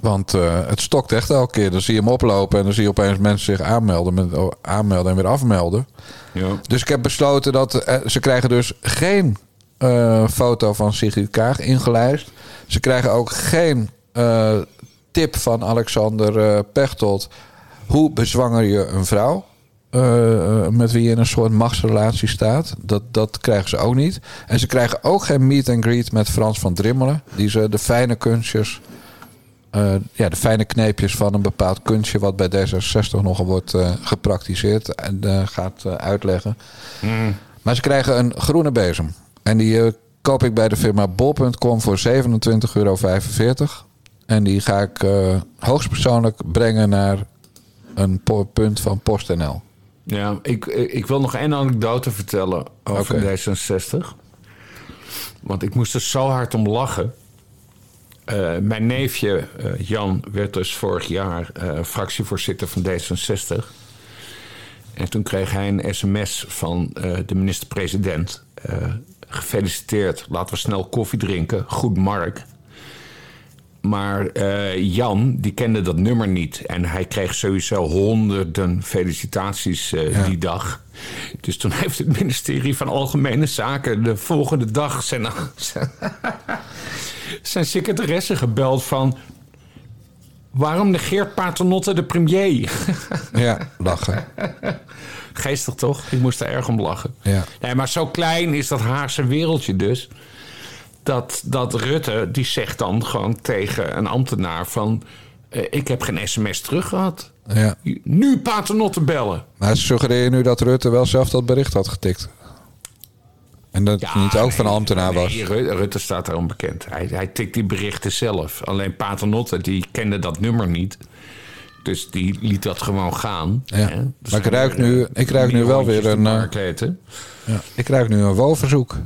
Want het stokt echt elke keer. Dan zie je hem oplopen en dan zie je opeens mensen zich aanmelden, met, oh, aanmelden en weer afmelden. Ja. Dus ik heb besloten dat ze krijgen dus geen eh, foto van Sigrid Kaag ingelijst. Ze krijgen ook geen eh, tip van Alexander eh, Pechtold. Hoe bezwanger je een vrouw? met wie je in een soort machtsrelatie staat. Dat, dat krijgen ze ook niet. En ze krijgen ook geen meet and greet met Frans van Drimmelen. Die ze de fijne kunstjes ja, de fijne kneepjes van een bepaald kunstje... wat bij D66 nogal wordt gepraktiseerd en gaat uitleggen. Maar ze krijgen een groene bezem. En die eh, koop ik bij de firma bol.com voor 27,45 euro. En die ga ik eh, hoogstpersoonlijk brengen naar een punt van PostNL. Ja, ik, ik wil nog één anekdote vertellen over Oké. D66. Want ik moest er zo hard om lachen. Eh, mijn neefje eh, Jan werd dus vorig jaar eh, fractievoorzitter van D66. En toen kreeg hij een sms van eh, de minister-president. Gefeliciteerd, laten we snel koffie drinken. Goed Mark. Maar eh, Jan, die kende dat nummer niet. En hij kreeg sowieso honderden felicitaties eh, die dag. Dus toen heeft het ministerie van Algemene Zaken de volgende dag zijn, zijn, [laughs] zijn secretaresse gebeld van... Waarom negeert Paternotte de premier? Ja, lachen. [laughs] Geestig toch? Ik moest er erg om lachen. Ja. Nee, maar zo klein is dat Haagse wereldje dus. Dat, dat Rutte, die zegt dan gewoon tegen een ambtenaar van... eh, ik heb geen sms terug gehad. Ja. Nu Paternotte bellen. Maar suggereer je nu dat Rutte wel zelf dat bericht had getikt? En dat het niet ook van een ambtenaar was? Rutte staat daarom bekend. Hij, hij tikt die berichten zelf. Alleen Paternotte, die kende dat nummer niet. Dus die liet dat gewoon gaan. Ja. hè. Er Maar ik zijn ruik weer, nu, eh, ik ruik nu wel weer een... eh, ja, ik ruik nu een woonverzoek.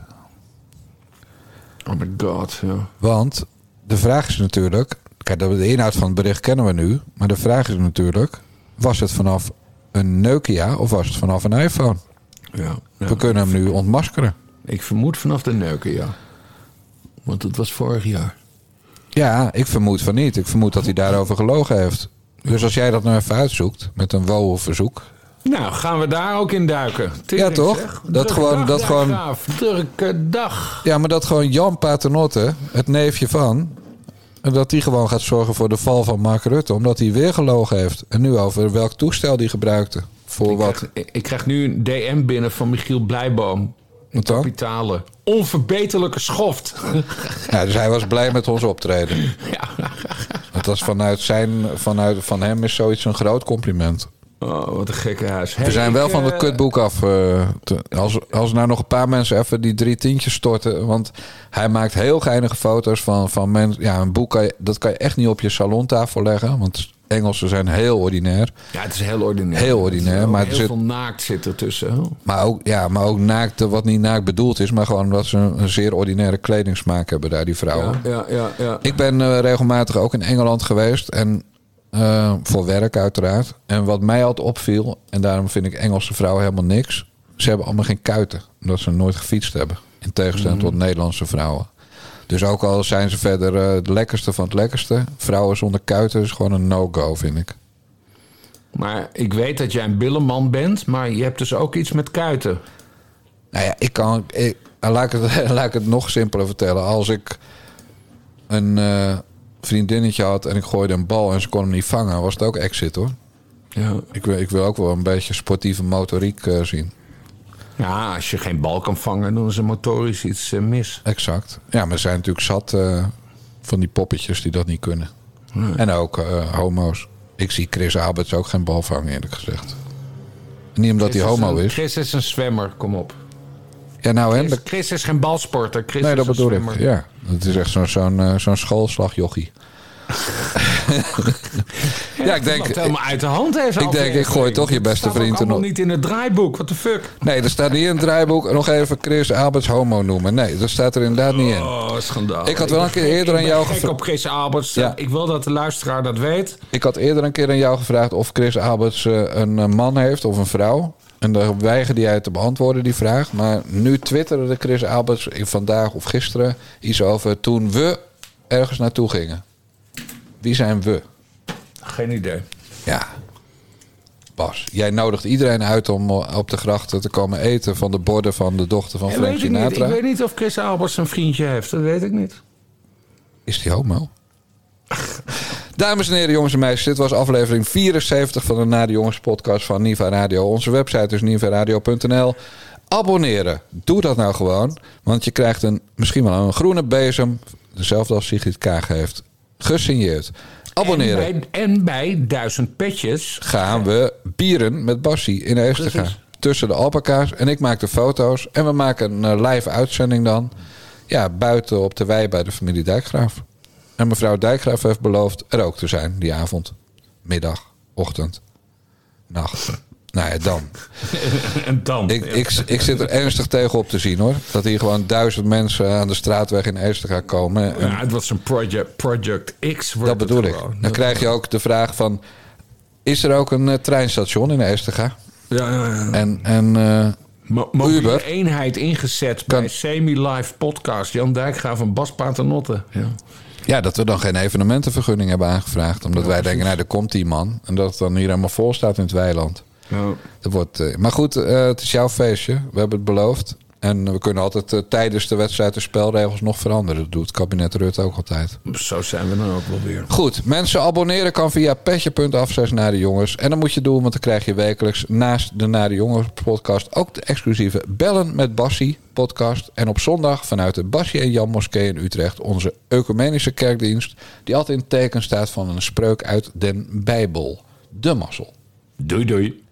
Oh my god, ja. Want de vraag is natuurlijk... Kijk, de inhoud van het bericht kennen we nu. Maar de vraag is natuurlijk... Was het vanaf een Nokia of was het vanaf een iPhone? ja, ja. We kunnen hem nu ontmaskeren. Ik vermoed vanaf de ja. Want het was vorig jaar. Ja, ik vermoed van niet. Ik vermoed dat hij daarover gelogen heeft. Dus als jij dat nou even uitzoekt met een WOW-verzoek... Nou, gaan we daar ook in duiken. Ja, toch? Dat gewoon- dat gewoon- Graaf, drukke dag. Ja, maar dat gewoon Jan Paternotte, het neefje van... en dat die gewoon gaat zorgen voor de val van Mark Rutte... omdat hij weer gelogen heeft. En nu over welk toestel die gebruikte. Voor wat? Ik, ik krijg nu een DM binnen van Michiel Blijboom. Wat dan? Kapitalen. Onverbeterlijke schoft. Ja, dus hij was blij met ons optreden. [laughs] ja. Het was vanuit, zijn, vanuit van hem is zoiets een groot compliment. Oh, wat een gekke huis. We zijn wel van het kutboek af. eh, te- als, als nou nog een paar mensen even die drie tientjes storten. Want hij maakt heel geinige foto's van, van mensen. Ja, een boek kan je, dat kan je echt niet op je salontafel leggen. Want Engelsen zijn heel ordinair. Ja, het is heel ordinair. Heel ordinair, maar er heel zit- veel naakt zit ertussen. Maar ook, ja, maar ook naakt, wat niet naakt bedoeld is. Maar gewoon dat ze een, een zeer ordinaire kledingsmaak hebben daar, die vrouwen. Ja, ja, ja, ja. Ik ben eh, regelmatig ook in Engeland geweest. En eh, voor werk uiteraard. En wat mij altijd opviel, en daarom vind ik Engelse vrouwen helemaal niks. Ze hebben allemaal geen kuiten. Omdat ze nooit gefietst hebben. In tegenstelling tot Nederlandse vrouwen. Dus ook al zijn ze verder eh, het lekkerste van het lekkerste. Vrouwen zonder kuiten is gewoon een no-go, vind ik. Maar ik weet dat jij een billenman bent, maar je hebt dus ook iets met kuiten. Nou ja, ik kan. Ik, laat, ik het, [laughs] laat ik het nog simpeler vertellen. Als ik een eh, vriendinnetje had en ik gooide een bal en ze kon hem niet vangen, was het ook exit hoor. Ja. Ik wil, ik wil ook wel een beetje sportieve motoriek eh, zien. Ja, als je geen bal kan vangen, dan is er motorisch iets eh, mis. Exact. Ja, maar zijn natuurlijk zat eh, van die poppetjes die dat niet kunnen. En ook eh, homo's. Ik zie Chris Alberts ook geen bal vangen, eerlijk gezegd. Niet omdat hij Chris homo een- is. Chris is een zwemmer, kom op. Ja, nou hè. Chris, Chris is geen balsporter. Chris Nee, is dat een bedoel ik. zwemmer. Ja, het is echt zo'n zo'n zo'n schoolslagjochie. [laughs] [laughs] ja, ik denk... Wat helemaal uit de hand heeft. ik denk, ik gooi toch je beste vriend er nog... niet in het draaiboek. What the fuck? Nee, er staat niet in het draaiboek nog even Chris Alberts homo noemen. Nee, dat staat er inderdaad niet in. Oh, schandaal. Ik had wel een keer eerder aan jou ben gek gevra- op Chris Alberts. Ja. Ik wil dat de luisteraar dat weet. Ik had eerder een keer aan jou gevraagd of Chris Alberts eh, een eh, man heeft of een vrouw. En daar weigerde jij te beantwoorden, die vraag. Maar nu twitterde Chris Alberts vandaag of gisteren iets over toen we ergens naartoe gingen. Wie zijn we? Geen idee. Ja. Bas, jij nodigt iedereen uit om eh, op de grachten te komen eten van de borden van de dochter van Ja, Frank ik, weet niet of Chris Alberts een vriendje heeft. Dat weet ik niet. Is die homo? [laughs] Dames en heren, jongens en meisjes, dit was aflevering 74 van de Na de Jongens podcast van Niva Radio. Onze website is nivaradio.nl. Abonneren, doe dat nou gewoon, want je krijgt een, misschien wel een groene bezem, dezelfde als Sigrid Kaag heeft, gesigneerd. Abonneren. En bij, en bij duizend petjes. gaan we bieren met Bassie in Eestega. Precies. Tussen de alpaca's. En ik maak de foto's. En we maken een eh, live uitzending dan. Ja, buiten op de wei bij de familie Dijkgraaf. En mevrouw Dijkgraaf heeft beloofd er ook te zijn die avond. Middag, ochtend, nacht. Nou ja, dan. [laughs] En dan. Ik, ik, ik zit er ernstig tegen op te zien hoor. Dat hier gewoon duizend mensen aan de straatweg in Eestega komen. En ja, het was een project, project X. wordt dat bedoel ik. Dan krijg je ook de vraag van... Is er ook een eh, treinstation in Eestega? Ja, ja, ja. En, en Mo- Uber. eenheid ingezet bij semi-live podcast. Jan Dijkgraaf en Bas Paternotte. Ja. ja, dat we dan geen evenementenvergunning hebben aangevraagd. Omdat wij denken, nou, er komt die man. En dat het dan hier helemaal vol staat in het weiland. Dat wordt, eh, maar goed, eh, het is jouw feestje. We hebben het beloofd. En we kunnen altijd eh, tijdens de wedstrijd de spelregels nog veranderen. Dat doet het kabinet Rutte ook altijd. Zo zijn we dan ook wel weer. Goed, mensen abonneren kan via petje.af naar de jongens. En dan moet je doen, want dan krijg je wekelijks naast de Naar de Jongens podcast ook de exclusieve Bellen met Bassie podcast. En op zondag vanuit de Bassie en Jan Moskee in Utrecht onze ecumenische kerkdienst. Die altijd in teken staat van een spreuk uit den Bijbel. De mazzel. Doei doei.